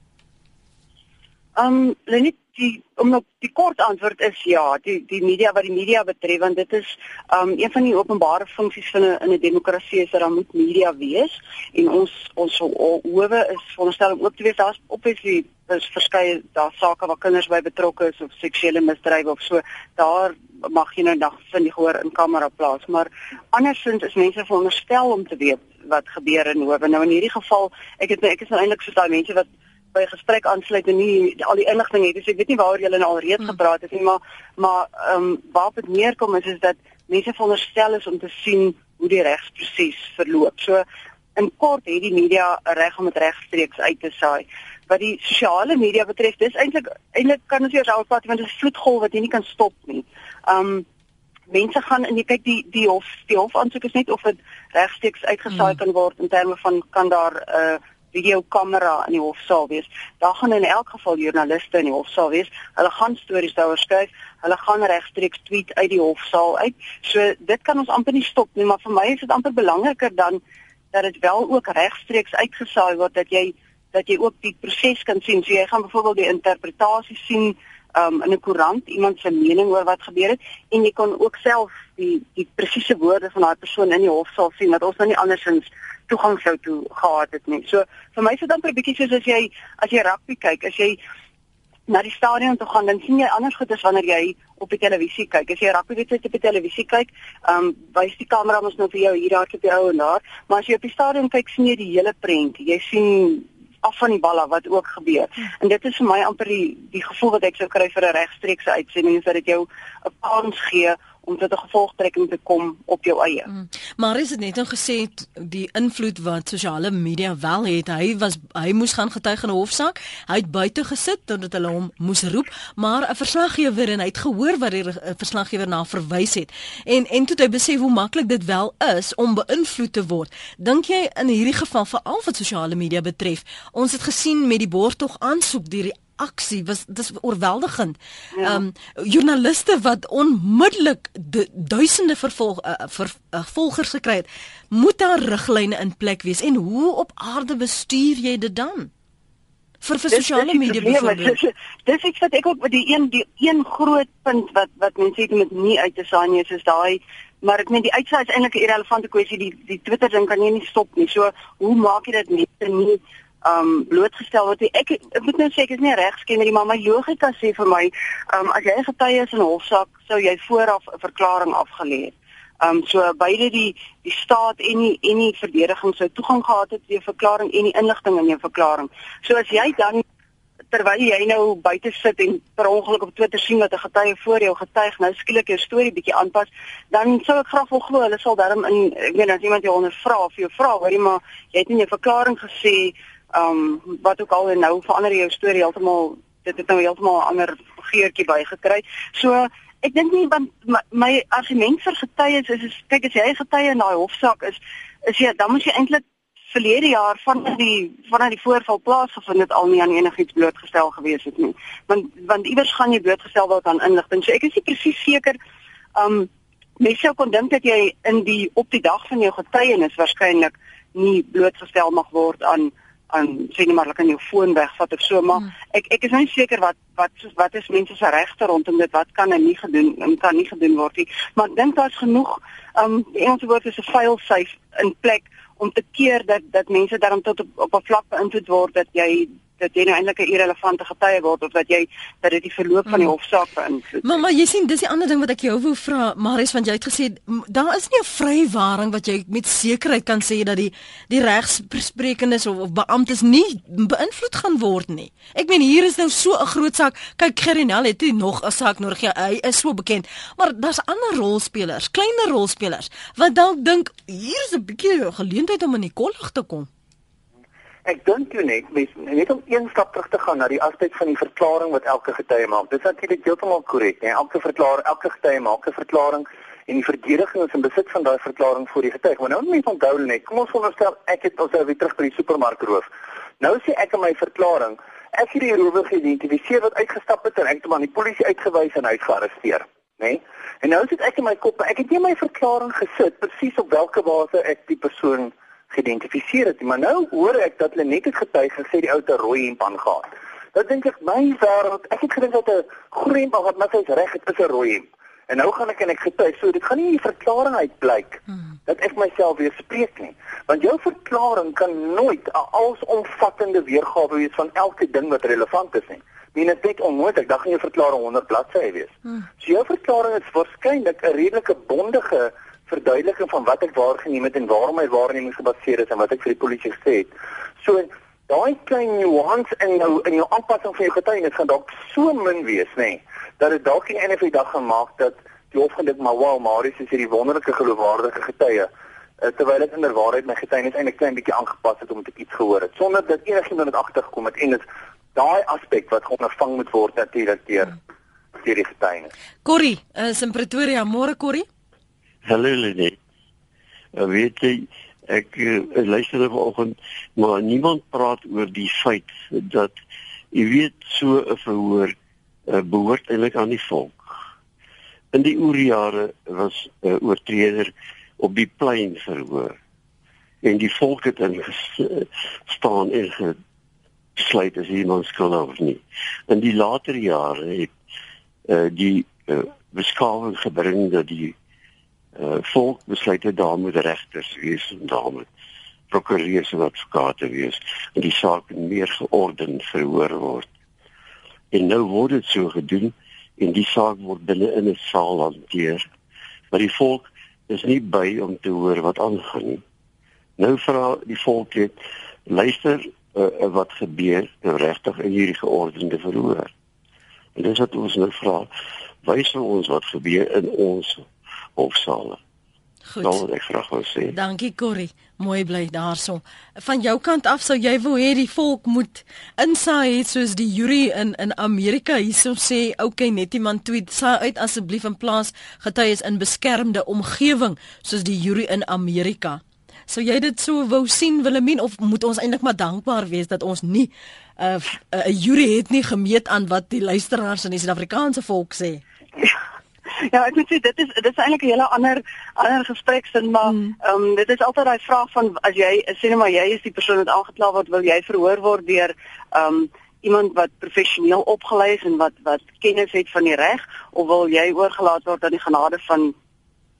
Um, Lenet, die om op die kort antwoord is ja, die die media wat die media betref want dit is um een van die openbare funksies van 'n in 'n demokrasie is dat daar moet media wees en ons ons howe is veronderstel om ook te wees. Daar's obviously is verskeie daar sake waar kinders by betrokke is of seksuele misdrywe of so daar mag jy nou dag vind die gehoor in kamera plaas maar andersins is mense veronderstel om te weet wat gebeur in howe. Nou in hierdie geval ek het ek is nou eintlik so daai mense wat by gesprek aansluit en nie al die inligting het. Dus ek weet nie waaroor julle nou al reeds hmm. gepraat het nie, maar maar ehm um, waar dit neerkom is is dat mense veronderstel is om te sien hoe die regsproses verloop. So in kort het die media reg om dit regstreeks uit te saai. Wat die sosiale media betref, dis eintlik eintlik kan ons eers alpad want dit is 'n vloedgolf wat jy nie kan stop nie. Ehm um, mense gaan en jy kyk die die hof die hof aansoek is net of dit regstreeks uitgesaai hmm. kan word in terme van kan daar 'n uh, videokamera in die hofsaal wees. Daar gaan in elk geval joernaliste in die hofsaal wees. Hulle gaan stories daaroor skryf. Hulle gaan regstreeks tweet uit die hofsaal uit. So dit kan ons amper nie stop nie, maar vir my is dit amper belangriker dan dat dit wel ook regstreeks uitgesaai word dat jy dat jy ook die proses kan sien. So jy gaan byvoorbeeld die interpretasie sien um, in 'n koerant, iemand se mening oor wat gebeur het en jy kan ook self die die presiese woorde van daai persoon in die hofsaal sien wat ons nou nie andersins toegang sou toe gehad het nie. So vir my is dit dan 'n bietjie soos as jy as jy rugby kyk, as jy na die stadion toe gaan, dan sien jy anders goed as wanneer jy op die televisie kyk. As jy rugby wedstryd op die televisie kyk, ehm um, wys die kamera mos nou vir jou hier daar op die ou en daar, maar as jy op die stadion kyk, sien jy die hele prent. Jy sien af van die balle wat ook gebeur. En dit is vir my amper die die gevoel wat ek sou kry vir 'n regstreekse uitsending is dat dit jou 'n kans gee om tot 'n gevolgtrekking te kom op jou eie. Mm. Maar is dit net nou gesê die invloed wat sosiale media wel het. Hy was hy moes gaan getuig in 'n hofsaak. Hy het buite gesit totdat hulle hom moes roep, maar 'n verslaggewer en hy het gehoor wat die verslaggewer na verwys het. En en toe het hy besef hoe maklik dit wel is om beïnvloed te word. Dink jy in hierdie geval veral wat sosiale media betref, ons het gesien met die borgtog aansoek die aksie was dis oorweldigend. Ja. Ehm ja. um, joernaliste wat onmiddellik duisende vervolg uh, ver, uh, volgers gekry het, moet daar riglyne in plek wees en hoe op aarde bestuur jy dit dan? vir vir sosiale media byvoorbeeld. Dis ek wat ek ook met die een die een groot punt wat wat mense het met nie uit te saai nie is daai maar ek meen die uitsaai is eintlik 'n irrelevante kwessie die die Twitter ding kan jy nie stop nie. So hoe maak jy dit net nie um blootgestel word. Ek ek moet nou sê ek is nie regskenner nie, maar my logika sê vir my, um as jy getuie is in 'n hofsaak, sou jy vooraf 'n verklaring afgelê het. Um so beide die die staat en die en die verdediging sou toegang gehad het tot jou verklaring en die inligting in jou verklaring. So as jy dan terwyl jy nou buite sit en per ongeluk op Twitter sien dat 'n getuie voor jou getuig nou skielik jou storie bietjie aanpas, dan sou ek graag wil glo hulle sal daarom in ek weet as iemand jou ondervra of jou vra, hoorie maar jy het in jou verklaring gesê um wat ook al nou verander jou storie heeltemal dit het nou heeltemal 'n ander geurtjie bygekry. So ek dink nie want my, my argument vir getuies is is kyk as jy getuie in daai hofsaak is is jy dan moet jy eintlik verlede jaar van die van die voorval plaasgevind het al nie aan enigiets blootgestel gewees het nie. Want want iewers gaan jy blootgestel word aan inligting. So ek is nie presies seker um mens sou kon dink dat jy in die op die dag van jou getuienis waarskynlik nie blootgestel mag word aan aan sê net maar kan jou foon wegvat of so maar hmm. ek ek is nie seker wat wat wat is mense se regte rondom dit wat kan en nie gedoen en kan nie gedoen word nie maar ek dink daar's genoeg um die Engelse woord is 'n file safe in plek om te keer dat dat mense daarom tot op, op 'n vlak beïnvloed word dat jy dat jy nou eintlik 'n irrelevante getuie word of dat jy dat dit die verloop van die mm. hofsaak beïnvloed. Maar maar jy sien dis die ander ding wat ek jou wou vra Maries want jy het gesê daar is nie 'n vrywaring wat jy met sekerheid kan sê dat die die regsprekendes of, of beamptes nie beïnvloed gaan word nie. Ek meen hier is nou so 'n groot saak. Kyk Gerinel het nie nog 'n saak nodig. Ja, hy is so bekend. Maar daar's ander rolspelers, kleiner rolspelers wat dalk dink hier is 'n bietjie geleentheid om in die kollig te kom. Ek dink jy net mens net om een stap terug te gaan na die aspek van die verklaring wat elke getuie maak. Dit is natuurlik heeltemal korrek, hè. Elke verklaring, elke getuie maak 'n verklaring en die verdediging is in besit van daai verklaring voor die getuie. Maar nou moet mens onthou net, kom ons veronderstel ek het ons weer terug by die supermark roof. Nou sê ek in my verklaring, ek het die rower geïdentifiseer wat uitgestap het en ek het hom aan die polisie uitgewys en hy gearresteer, né? Nee? En nou sit ek in my kop, ek het nie my verklaring gesit presies op watter basis ek die persoon geïdentifiseer het. Maar nou hoor ek dat hulle net het getuig gesê die ou te rooi hemp aangaan. Dan dink ek my wêreld, ek het gedink dat 'n groen hemp wat my sê reg het is 'n rooi hemp. En nou gaan ek en ek getuig, so dit gaan nie 'n verklaring uitblyk hmm. dat ek myself weer spreek nie. Want jou verklaring kan nooit 'n alsomvattende weergawe wees van elke ding wat relevant is nie. Mien dit net onmoontlik, dan gaan jou verklaring 100 bladsye wees. Hmm. So jou verklaring is waarskynlik 'n redelike bondige verduideliking van wat ek waargeneem het en waarom my waarneming gebaseer is en wat ek vir die polisie gesê het. So daai klein nuance in jou in jou aanpassing van jou getuienis gaan dalk so min wees, nê, nee, dat dit dalk in 'n of dag gaan maak dat die hof gedink maar wow, Marius is hierdie wonderlike geloofwaardige getuie. Uh, terwyl dit inderwaarheid my getuienis eintlik klein bietjie aangepas het om te iets gehoor het sonder dat enigiemand dit agtergekom het en dit daai aspek wat ondervang moet word natuurlik deur deur die getuienis. Corrie, is in Pretoria, môre Corrie? Hallo Lene. Uh, weet jy ek uh, luister vanoggend maar niemand praat oor die feit dat jy weet so 'n verhoor uh, behoort eintlik aan die volk. In die oorjare was 'n uh, oortreder op die plein verhoor en die volk het in gestaan en ge, besluit as iemand skuldig of nie. In die later jare het uh, die uh, beskawing gebring dat die uh, volk besluit het daar moet regters wees en daar moet prokureurs en advokate wees en die saak meer georden verhoor word. En nou word dit so gedoen en die saak word binne in 'n saal hanteer. Maar die volk is nie by om te hoor wat aangaan nie. Nou vra die volk net luister uh, wat gebeur nou regtig in hierdie geordende verhoor. En dis wat ons nou vra, wys ons wat gebeur in ons hofsale. Goed. Nou, ek graag wou sê. Dankie Corrie. Mooi bly daarso. Van jou kant af sou jy wou hê die volk moet insaai het soos die jury in in Amerika hierso sê, okay, net iemand tweet, saai uit asseblief in plaas getuies in beskermde omgewing soos die jury in Amerika. Sou jy dit so wou sien Willemien of moet ons eintlik maar dankbaar wees dat ons nie 'n uh, 'n uh, jury het nie gemeet aan wat die luisteraars in die Suid-Afrikaanse volk sê? Ja, ek moet sê dit is dit is eintlik 'n hele ander ander gespreksin, maar hmm. ehm mm. um, dit is altyd daai vraag van as jy sê net maar jy is die persoon wat aangekla word, wil jy verhoor word deur ehm um, iemand wat professioneel opgelei is en wat wat kennis het van die reg of wil jy oorgelaat word aan die genade van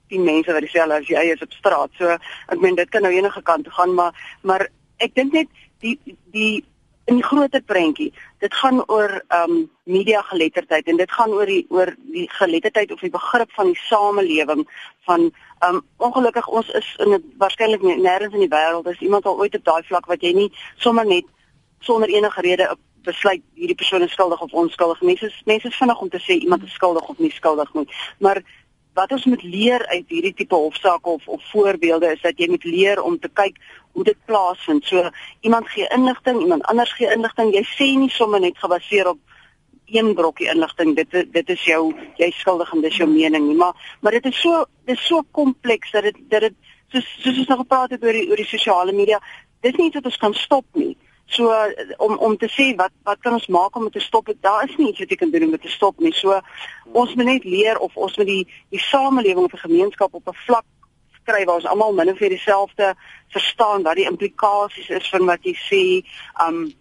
die mense wat dieselfde as jy is op straat. So ek meen dit kan nou enige kant toe gaan, maar maar ek dink net die die in die groter prentjie. Dit gaan oor ehm um, media geletterdheid en dit gaan oor die oor die geletterdheid of die begrip van die samelewing van ehm um, ongelukkig ons is in 'n waarskynlik nêrens in die wêreld is iemand al ooit op daai vlak wat jy nie sommer net sonder enige rede besluit hierdie persoon is skuldig of onskuldig. Mense mense is vinnig om te sê iemand is skuldig of nie skuldig nie. Maar wat ons moet leer uit hierdie tipe hofsaake of of voorbeelde is dat jy moet leer om te kyk hoe dit plaasvind. So iemand gee inligting, iemand anders gee inligting. Jy sê nie sommer net gebaseer op een brokkie inligting dit dit is jou jy skuldig en dis jou mening nie, maar maar dit is so dit is so kompleks dat dit dat dit soos soos ons nog gepraat het oor die oor die sosiale media, dis nie iets wat ons kan stop nie. So om om te sê wat wat kan ons maak om dit te stop? Daar is nie iets wat jy kan doen om dit te stop nie. So ons moet net leer of ons moet die die samelewing of 'n gemeenskap op 'n vlak kry waar ons almal min of meer dieselfde verstaan wat die implikasies is van wat jy sê. Um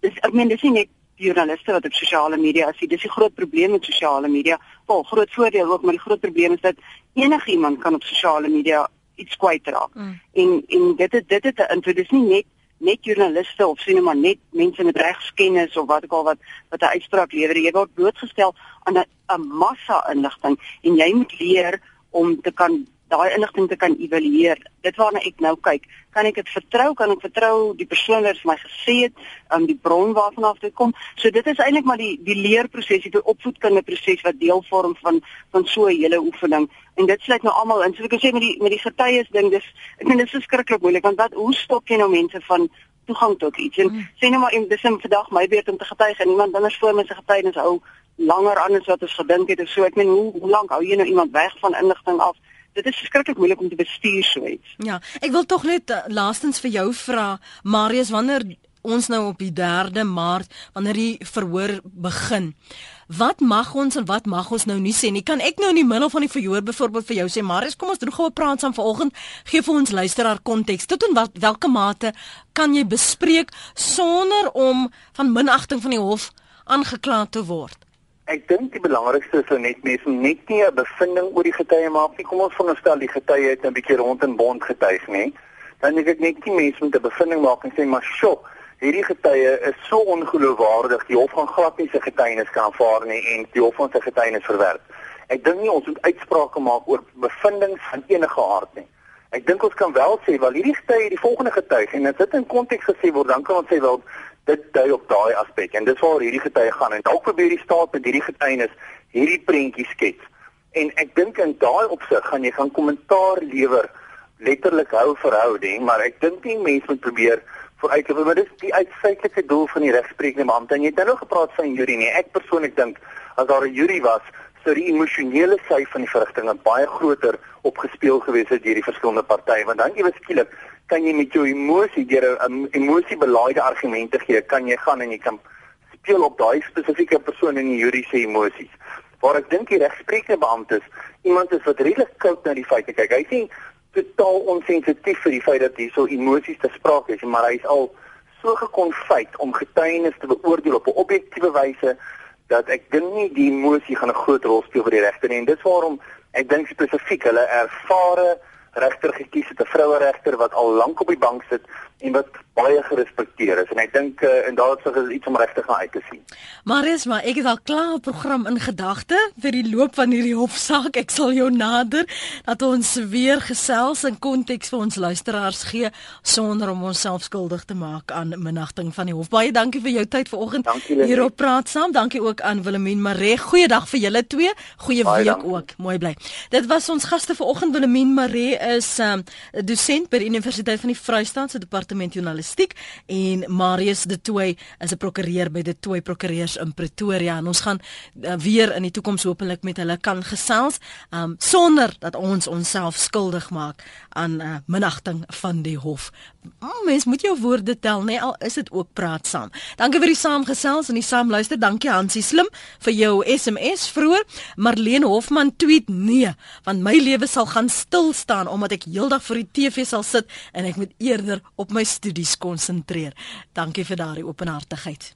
dis ek meen dis nie net journaliste wat op sosiale media is. Dis 'n groot probleem met sosiale media. Wel, groot voordeel ook, maar die groot probleem is dat enigiemand kan op sosiale media iets kwytraak. Mm. En en dit is dit is 'n invloed. Dis nie net net joernaliste of sien maar net mense met regskennis of wat ook al wat wat 'n uitspraak lewer. Jy word blootgestel aan 'n massa inligting en jy moet leer om te kan daai inligting te kan evalueer. Dit waarna ek nou kyk, kan ek dit vertrou? Kan ek vertrou die persoon wat vir my gesê het, um, die bron waarvan af dit kom? So dit is eintlik maar die die leerproses, die opvoedkundige proses wat deel vorm van van so 'n hele oefening. En dit sluit nou almal in. So ek kan sê met die met die getuies ding, dis ek dink dit is verskriklik moeilik want wat hoe stop jy nou mense van toegang tot iets? En mm. sê nou maar en dis in vandag my beurt om te getuig en iemand anders voor my se getuienis hou langer aan as wat ons gedink het of so. Ek meen hoe hoe lank hou jy nou iemand weg van inligting af? Dit is verskriklik moeilik om te bestuur so iets. Ja, ek wil tog net uh, laastens vir jou vra, Marius, wanneer ons nou op die 3de Maart wanneer die verhoor begin. Wat mag ons en wat mag ons nou nie sê nie? Kan ek nou in die middel van die verhoor byvoorbeeld vir jou sê, Marius, kom ons doen gou 'n praat saam vanoggend. Gee vir ons luisteraar konteks. Tot in wat watter mate kan jy bespreek sonder om van minagting van die hof aangekla te word? Ek dink die belangrikste is net mense net nie 'n bevinding oor die getuie maak nie. Kom ons veronderstel die getuie het 'n bietjie rond en bond getuig, nê? Dan dink ek net nie mense moet 'n bevinding maak en sê maar, "Sjoe, hierdie getuie is so ongeloofwaardig. Die hof gaan glad nie sy getuienis kan aanvaar nie en die hof gaan sy getuienis verwerp." Ek dink nie ons moet uitsprake maak oor bevindinge van enige aard nie. Ek dink ons kan wel sê, "Wel, hierdie getuie, die volgende getuig en as dit in konteks gesê word, dan kan ons sê wel dit dui op daai aspek en dis waar hierdie getuie gaan en dalk probeer die staat met hierdie getuienis hierdie prentjie skets. En ek dink in daai opsig gaan jy gaan kommentaar lewer letterlik hou verhouding, maar ek dink nie mense moet probeer vooruit loop maar dis die uitsluitlike doel van die regsprekende beampte. En jy het nou gepraat van jury nie. Ek persoonlik dink as daar 'n jury was, sou die emosionele sy van die verrigtinge baie groter opgespeel gewees het deur die verskillende partye want dan ewe skielik kan jy met jou emosie deur 'n emosiebelaaide argumente gee, kan jy gaan en jy kan speel op daai spesifieke persoon in die juridiese emosies. Waar ek dink die regsprekende beampte is iemand is wat redelik koud na die feite kyk. Hy sien totaal onsensitief vir die feit dat hierso emosies te sprake is, maar hy's al so gekonfyt om getuienis te beoordeel op 'n objektiewe wyse dat ek dink nie die emosie gaan 'n groot rol speel vir die regter nie. En dis waarom ek dink spesifiek hulle ervare regter gekies het 'n vroue regter wat al lank op die bank sit en wat baie gerespekteer is en ek dink uh, en daar is iets om regtig na uit te sien. Marius, maar ek het al klaar 'n program in gedagte vir die loop van hierdie hofsaak. Ek sal jou nader dat ons weer gesels en konteks vir ons luisteraars gee sonder om onsself skuldig te maak aan minnagting van die hof. Baie dankie vir jou tyd vanoggend hier op praat saam. Dankie ook aan Willemien Maree. Goeiedag vir julle twee. Goeie baie week dankie. ook. Mooi bly. Dit was ons gaste vanoggend Willemien Maree is 'n um, dosent by die Universiteit van die Vrystaat se departement journalistiek en Marius De Tooy is 'n prokureur by De Tooy Prokureurs in Pretoria en ons gaan uh, weer in die toekoms hopelik met hulle kan gesels um, sonder dat ons onsself skuldig maak aan uh, minagting van die hof. Oh, mens moet jou woorde tel, nê, nee, al is dit ook praat saam. Dankie vir die saamgesels en die saamluister. Dankie Hansie Slim vir jou SMS vroeër. Marlene Hofman tweet nee, want my lewe sal gaan stil staan omdat ek heeldag voor die TV sal sit en ek moet eerder op my studies konsentreer. Dankie vir daardie openhartigheid.